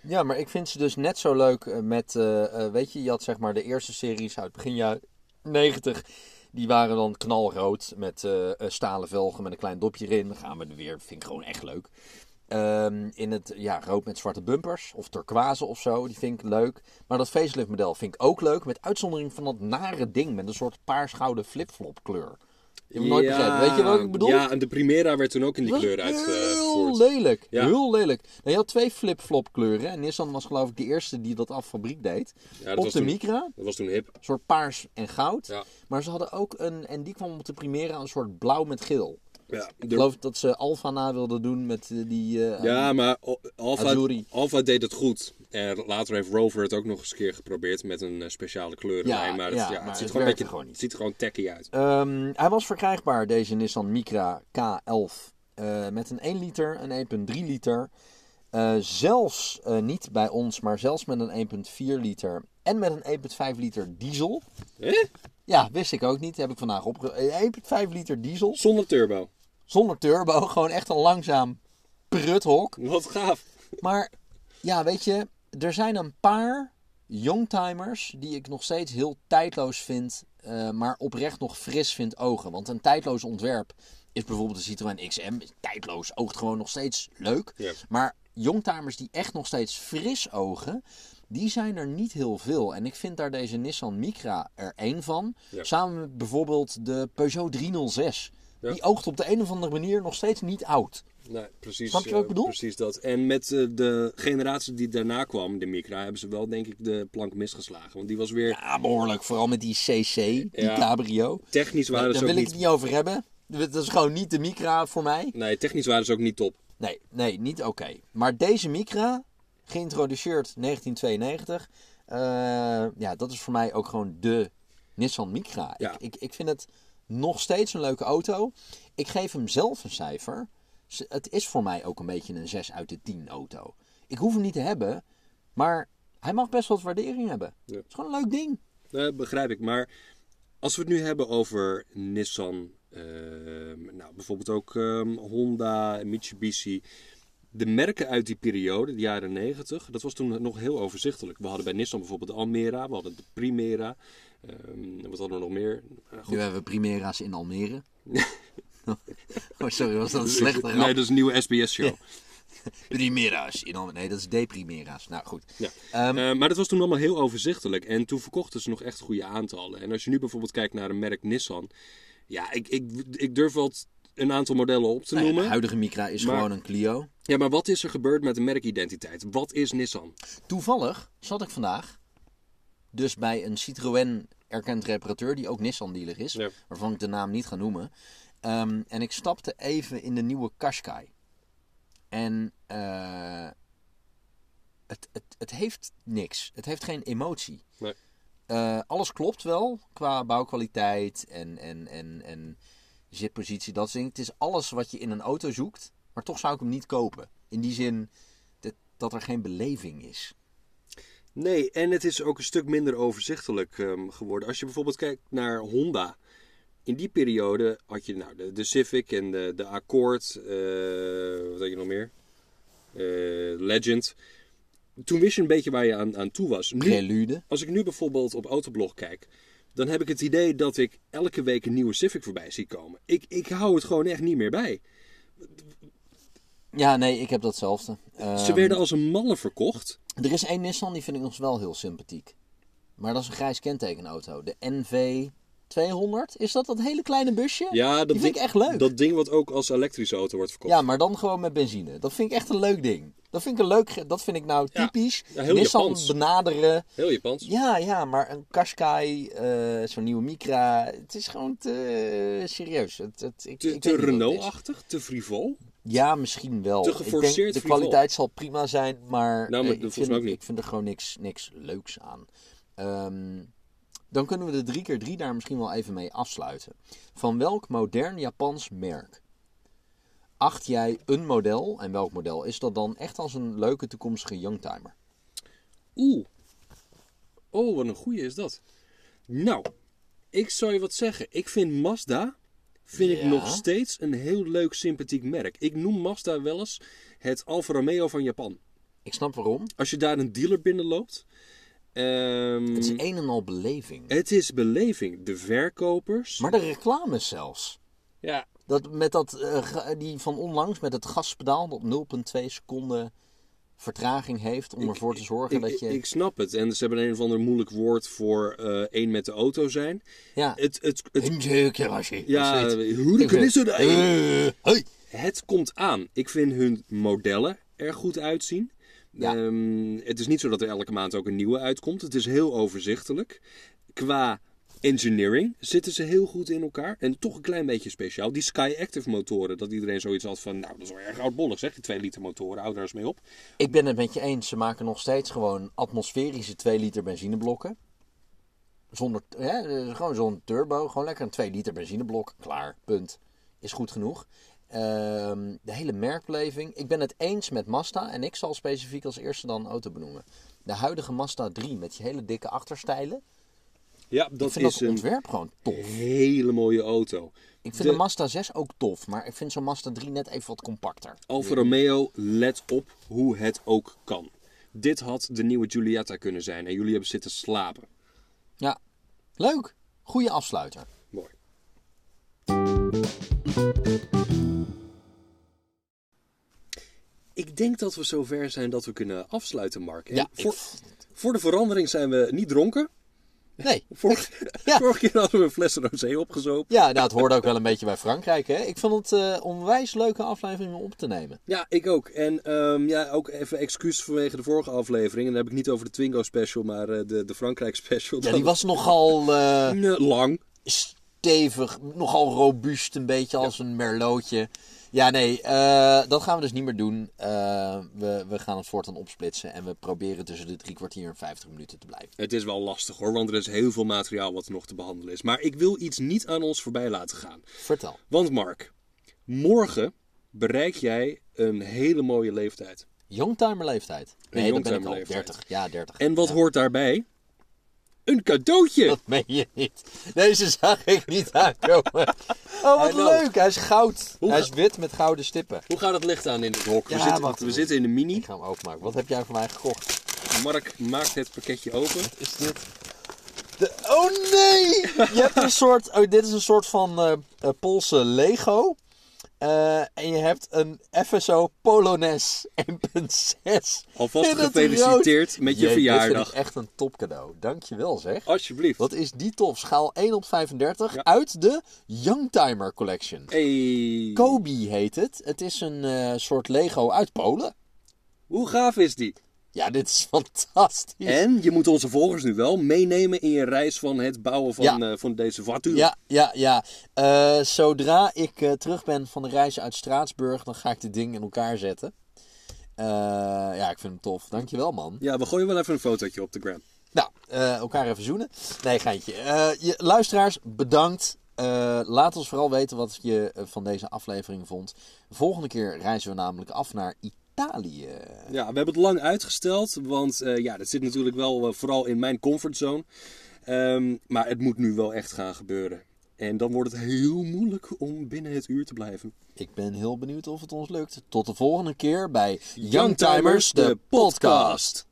Speaker 4: Ja, maar ik vind ze dus net zo leuk eh, met, eh, eh, weet je, je had zeg maar de eerste series uit begin jaren 90. Die waren dan knalrood met stalen velgen met een klein dopje erin. Dan gaan we er weer, vind ik gewoon echt leuk. Ehm, in het ja, rood met zwarte bumpers of turquoise of zo, die vind ik leuk. Maar dat facelift model vind ik ook leuk, met uitzondering van dat nare ding met een soort paarsgouden flipflop kleur. Je hebt nooit begrepen. Weet je wat ik bedoel?
Speaker 3: Ja, en de Primera werd toen ook in die kleur
Speaker 4: Heel
Speaker 3: uitgevoerd.
Speaker 4: lelijk.
Speaker 3: Ja.
Speaker 4: Heel lelijk. Nou, je had twee flip-flop kleuren. En Nissan was geloof ik de eerste die dat af fabriek deed.
Speaker 3: Ja, dat
Speaker 4: op
Speaker 3: was
Speaker 4: de
Speaker 3: toen-
Speaker 4: Micra.
Speaker 3: Dat was toen hip.
Speaker 4: Een soort paars en goud.
Speaker 3: Ja.
Speaker 4: Maar ze hadden ook een, en die kwam op de Primera, een soort blauw met geel.
Speaker 3: Ja,
Speaker 4: Ik geloof dat ze Alfa na wilden doen met eh, die... eh,
Speaker 3: ja maar Alfa. Alfa deed het goed. En later heeft Rover het ook nog eens een keer geprobeerd met een eh, speciale kleurenlijn.
Speaker 4: Ja,
Speaker 3: maar het,
Speaker 4: ja, maar
Speaker 3: het ziet gewoon een
Speaker 4: werkte
Speaker 3: beetje,
Speaker 4: gewoon niet.
Speaker 3: Het ziet er gewoon tacky uit.
Speaker 4: Ehm, hij was verkrijgbaar, deze Nissan Micra K11. eh, met een 1 liter, een 1,3 liter. Zelfs niet bij ons, maar zelfs met een 1,4 liter en met een 1,5 liter diesel.
Speaker 3: Hè?
Speaker 4: Ja, wist ik ook niet. Heb ik vandaag opge... eh, 1,5 liter diesel.
Speaker 3: Zonder turbo.
Speaker 4: Zonder turbo. Gewoon echt een langzaam pruthok.
Speaker 3: Wat gaaf.
Speaker 4: Maar ja, weet je, er zijn een paar youngtimers die ik nog steeds heel tijdloos vind, eh, maar oprecht nog fris vind ogen. Want een tijdloos ontwerp is bijvoorbeeld de Citroën XM. Tijdloos, oogt gewoon nog steeds leuk. Maar youngtimers die echt nog steeds fris ogen, die zijn er niet heel veel. En ik vind daar deze Nissan Micra er één van. Samen met bijvoorbeeld de Peugeot 306.
Speaker 3: Ja.
Speaker 4: Die oogt op de een of andere manier nog steeds niet oud.
Speaker 3: Nee, precies,
Speaker 4: Snap je wat ik
Speaker 3: eh,
Speaker 4: bedoel?
Speaker 3: Precies dat. En met eh, de generatie die daarna kwam, de Micra, hebben ze wel denk ik de plank misgeslagen. Want die was weer
Speaker 4: Ja, behoorlijk. Vooral met die CC, die
Speaker 3: Ja.
Speaker 4: cabrio.
Speaker 3: technisch waren
Speaker 4: Daar
Speaker 3: ze
Speaker 4: wil
Speaker 3: ook
Speaker 4: ik
Speaker 3: niet...
Speaker 4: het niet over hebben. Dat is gewoon niet de Micra voor mij.
Speaker 3: Nee, technisch waren ze ook niet top.
Speaker 4: Nee, nee, niet oké. Maar deze Micra, geïntroduceerd 1992. eh, ja, dat is voor mij ook gewoon de Nissan Micra.
Speaker 3: Ja.
Speaker 4: Ik, ik, ik vind het nog steeds een leuke auto. Ik geef hem zelf een cijfer. Het is voor mij ook een beetje een 6 uit de 10 auto. Ik hoef hem niet te hebben, maar hij mag best wat waardering hebben.
Speaker 3: Ja.
Speaker 4: Het is gewoon een leuk ding.
Speaker 3: Dat begrijp ik. Maar als we het nu hebben over Nissan, ehm, nou, bijvoorbeeld ook ehm, Honda, Mitsubishi. De merken uit die periode, de jaren 90, dat was toen nog heel overzichtelijk. We hadden bij Nissan bijvoorbeeld de Almera, we hadden de Primera. Ehm, wat hadden we nog meer? Goed.
Speaker 4: Nu hebben we Primera's in Almere. oh, sorry, was dat een slechte
Speaker 3: Nee, dat is een nieuwe SBS-show.
Speaker 4: Primera's in Almere. Nee, dat is Deprimera's. Nou, goed.
Speaker 3: Ja.
Speaker 4: Ehm,
Speaker 3: Eh, maar dat was toen allemaal heel overzichtelijk. En toen verkochten ze nog echt goede aantallen. En als je nu bijvoorbeeld kijkt naar een merk Nissan. Ja, ik, ik, ik durf wel een aantal modellen op te
Speaker 4: nou
Speaker 3: noemen.
Speaker 4: de huidige Micra is
Speaker 3: Maar-
Speaker 4: gewoon een Clio.
Speaker 3: Ja, maar wat is er gebeurd met de merkidentiteit? Wat is Nissan?
Speaker 4: Toevallig zat ik vandaag dus bij een Citroën erkend reparateur, die ook Nissan dealer is,
Speaker 3: Ja.
Speaker 4: waarvan ik de naam niet ga noemen. Ehm, en ik stapte even in de nieuwe Qashqai. En eh, het, het, het heeft niks. Het heeft geen emotie.
Speaker 3: Nee.
Speaker 4: Eh, alles klopt wel qua bouwkwaliteit en, en, en, en zitpositie, dat dingen. Het is alles wat je in een auto zoekt, maar toch zou ik hem niet kopen. In die zin dat, dat er geen beleving is.
Speaker 3: Nee, en het is ook een stuk minder overzichtelijk ehm, geworden. Als je bijvoorbeeld kijkt naar Honda. In die periode had je nou, de, de Civic en de, de Accord. eh, wat had je nog meer? Eh, Legend. Toen wist je een beetje waar je aan, aan toe was. Nu, als ik nu bijvoorbeeld op Autoblog kijk, dan heb ik het idee dat ik elke week een nieuwe Civic voorbij zie komen. Ik, ik hou het gewoon echt niet meer bij.
Speaker 4: Ja, nee, ik heb datzelfde.
Speaker 3: Ze
Speaker 4: Ehm,
Speaker 3: werden als een malle verkocht.
Speaker 4: Er is één Nissan, die vind ik nog wel heel sympathiek. Maar dat is een grijs kentekenauto. De NV 200. Is dat dat hele kleine busje?
Speaker 3: Ja, dat
Speaker 4: die vind
Speaker 3: ding,
Speaker 4: ik echt leuk.
Speaker 3: Dat ding wat ook als elektrische auto wordt verkocht.
Speaker 4: Ja, maar dan gewoon met benzine. Dat vind ik echt een leuk ding. Dat vind ik een leuk. Dat vind ik nou typisch.
Speaker 3: Ja,
Speaker 4: Nissan
Speaker 3: Japans.
Speaker 4: benaderen.
Speaker 3: Heel Japans.
Speaker 4: Ja, ja, maar een Qashqai, eh, zo'n nieuwe Micra. Het is gewoon te serieus. Het, het, ik,
Speaker 3: Te, te. Renault-achtig, te frivol.
Speaker 4: Ja, misschien wel.
Speaker 3: Te
Speaker 4: Ik denk,
Speaker 3: geforceerd
Speaker 4: de kwaliteit zal prima zijn, maar,
Speaker 3: Nou, maar
Speaker 4: eh, ik, vind,
Speaker 3: ook niet.
Speaker 4: ik vind er gewoon niks, niks leuks aan. Ehm, dan kunnen we de 3x3 daar misschien wel even mee afsluiten. Van welk modern Japans merk acht jij een model, en welk model is dat dan, echt als een leuke toekomstige youngtimer?
Speaker 3: Oeh. Oh, wat een goeie is dat. Nou, ik zou je wat zeggen. Ik vind Mazda vind ik nog steeds een heel leuk, sympathiek merk. Ik noem Mazda wel eens het Alfa Romeo van Japan.
Speaker 4: Ik snap waarom.
Speaker 3: Als je daar een dealer binnenloopt... ehm,
Speaker 4: Het is een en al beleving.
Speaker 3: het is beleving. De verkopers...
Speaker 4: Maar de reclames zelfs.
Speaker 3: Ja,
Speaker 4: Dat met dat, eh, die van onlangs met het gaspedaal op 0,2 seconden vertraging heeft om ervoor te zorgen
Speaker 3: ik,
Speaker 4: dat je...
Speaker 3: ik snap het. En ze hebben een of ander moeilijk woord voor eh één met de auto zijn.
Speaker 4: ja,
Speaker 3: Het, het, het,
Speaker 4: je.
Speaker 3: ja,
Speaker 4: het.
Speaker 3: hoe de is er nou?
Speaker 4: Eh.
Speaker 3: Het komt aan. Ik vind hun modellen er goed uitzien.
Speaker 4: Ja.
Speaker 3: Ehm, het is niet zo dat er elke maand ook een nieuwe uitkomt. Het is heel overzichtelijk. Qua engineering zitten ze heel goed in elkaar. En toch een klein beetje speciaal. Die Sky Active motoren. Dat iedereen zoiets had van, nou dat is wel erg oudbollig zeg. Die 2 liter motoren, hou daar eens mee op.
Speaker 4: Ik ben het met je eens. Ze maken nog steeds gewoon atmosferische 2 liter benzineblokken. Zonder, eh, gewoon zo'n turbo. Gewoon lekker een 2 liter benzineblok. Klaar, punt. Is goed genoeg. Ehm, de hele merkbeleving. Ik ben het eens met Mazda. En ik zal specifiek als eerste dan een auto benoemen. De huidige Mazda 3 met die hele dikke achterstijlen.
Speaker 3: Ja,
Speaker 4: Ik
Speaker 3: dat
Speaker 4: vind
Speaker 3: is
Speaker 4: dat
Speaker 3: een
Speaker 4: ontwerp gewoon tof.
Speaker 3: hele mooie auto.
Speaker 4: Ik vind
Speaker 3: De-
Speaker 4: de Mazda 6 ook tof. Maar ik vind zo'n Mazda 3 net even wat compacter.
Speaker 3: Alfa Romeo, let op hoe het ook kan. Dit had de nieuwe Giulietta kunnen zijn. En jullie hebben zitten slapen.
Speaker 4: Ja, leuk. Goeie afsluiter.
Speaker 3: Mooi. Ik denk dat we zover zijn dat we kunnen afsluiten, Mark.
Speaker 4: Ja,
Speaker 3: voor,
Speaker 4: ik-
Speaker 3: voor de verandering zijn we niet dronken.
Speaker 4: Nee.
Speaker 3: Vorige,
Speaker 4: Ja.
Speaker 3: vorige keer hadden we een fles rosé opgezopen.
Speaker 4: Ja, nou, het hoorde ook wel een beetje bij Frankrijk. Hè? Ik vond het eh, onwijs leuke aflevering om op te nemen.
Speaker 3: Ja, ik ook. En ehm, ja, ook even excuus vanwege de vorige aflevering. En dan heb ik niet over de Twingo special, maar eh, de, de Frankrijk special.
Speaker 4: Ja, die was nogal eh,
Speaker 3: lang.
Speaker 4: stevig, nogal robuust, een beetje als een merlotje. Ja, nee, eh, dat gaan we dus niet meer doen. Eh, we, we gaan het voortaan opsplitsen en we proberen tussen de drie kwartier en 50 minuten te blijven.
Speaker 3: Het is wel lastig hoor, want er is heel veel materiaal wat nog te behandelen is. Maar ik wil iets niet aan ons voorbij laten gaan.
Speaker 4: Vertel.
Speaker 3: Want Mark, morgen bereik jij een hele mooie leeftijd.
Speaker 4: Youngtimer leeftijd. Nee, dat ben ik al.
Speaker 3: youngtimer leeftijd.
Speaker 4: 30. Ja, 30.
Speaker 3: En wat
Speaker 4: Ja.
Speaker 3: hoort daarbij? Een cadeautje!
Speaker 4: Dat meen je niet. Deze zag ik niet aankomen. Oh, wat leuk. Hij is goud.
Speaker 3: Hoe
Speaker 4: Hij
Speaker 3: ga-
Speaker 4: is wit met gouden stippen.
Speaker 3: Hoe gaat het licht aan in dit hok?
Speaker 4: Ja,
Speaker 3: we zitten, we zitten in de mini.
Speaker 4: Ik ga hem openmaken. Wat heb jij voor mij gekocht?
Speaker 3: Mark maakt het pakketje open.
Speaker 4: Is dit... De... Oh nee! Je hebt een soort... Oh, dit is een soort van eh eh, Poolse Lego. Eh, en je hebt een FSO Polones 1.6.
Speaker 3: Alvast gefeliciteerd met je
Speaker 4: Jee, Dit
Speaker 3: verjaardag.
Speaker 4: vind ik echt een topcadeau. Dankjewel zeg.
Speaker 3: Alsjeblieft.
Speaker 4: Wat is die tof? Schaal 1 op 35
Speaker 3: Ja.
Speaker 4: uit de Youngtimer Collection.
Speaker 3: Hey.
Speaker 4: Kobe heet het. Het is een eh, soort Lego uit Polen.
Speaker 3: Hoe gaaf is die?
Speaker 4: Ja, dit is fantastisch.
Speaker 3: En je moet onze volgers nu wel meenemen in je reis van het bouwen van,
Speaker 4: Ja.
Speaker 3: eh, van deze voiture.
Speaker 4: Ja, ja, ja. Eh, zodra ik eh, terug ben van de reis uit Straatsburg, dan ga ik dit ding in elkaar zetten. Ja, ik vind hem tof. Dankjewel, man.
Speaker 3: Ja, we gooien wel even een fotootje op de gram.
Speaker 4: Nou, elkaar even zoenen. Nee, geintje. Je, luisteraars, bedankt. Laat ons vooral weten wat je van deze aflevering vond. Volgende keer reizen we namelijk af naar Italië.
Speaker 3: Ja, we hebben het lang uitgesteld, want eh, ja, dat zit natuurlijk wel eh, vooral in mijn comfortzone. Ehm, maar het moet nu wel echt gaan gebeuren. En dan wordt het heel moeilijk om binnen het uur te blijven.
Speaker 4: Ik ben heel benieuwd of het ons lukt. Tot de volgende keer bij Youngtimers, de podcast.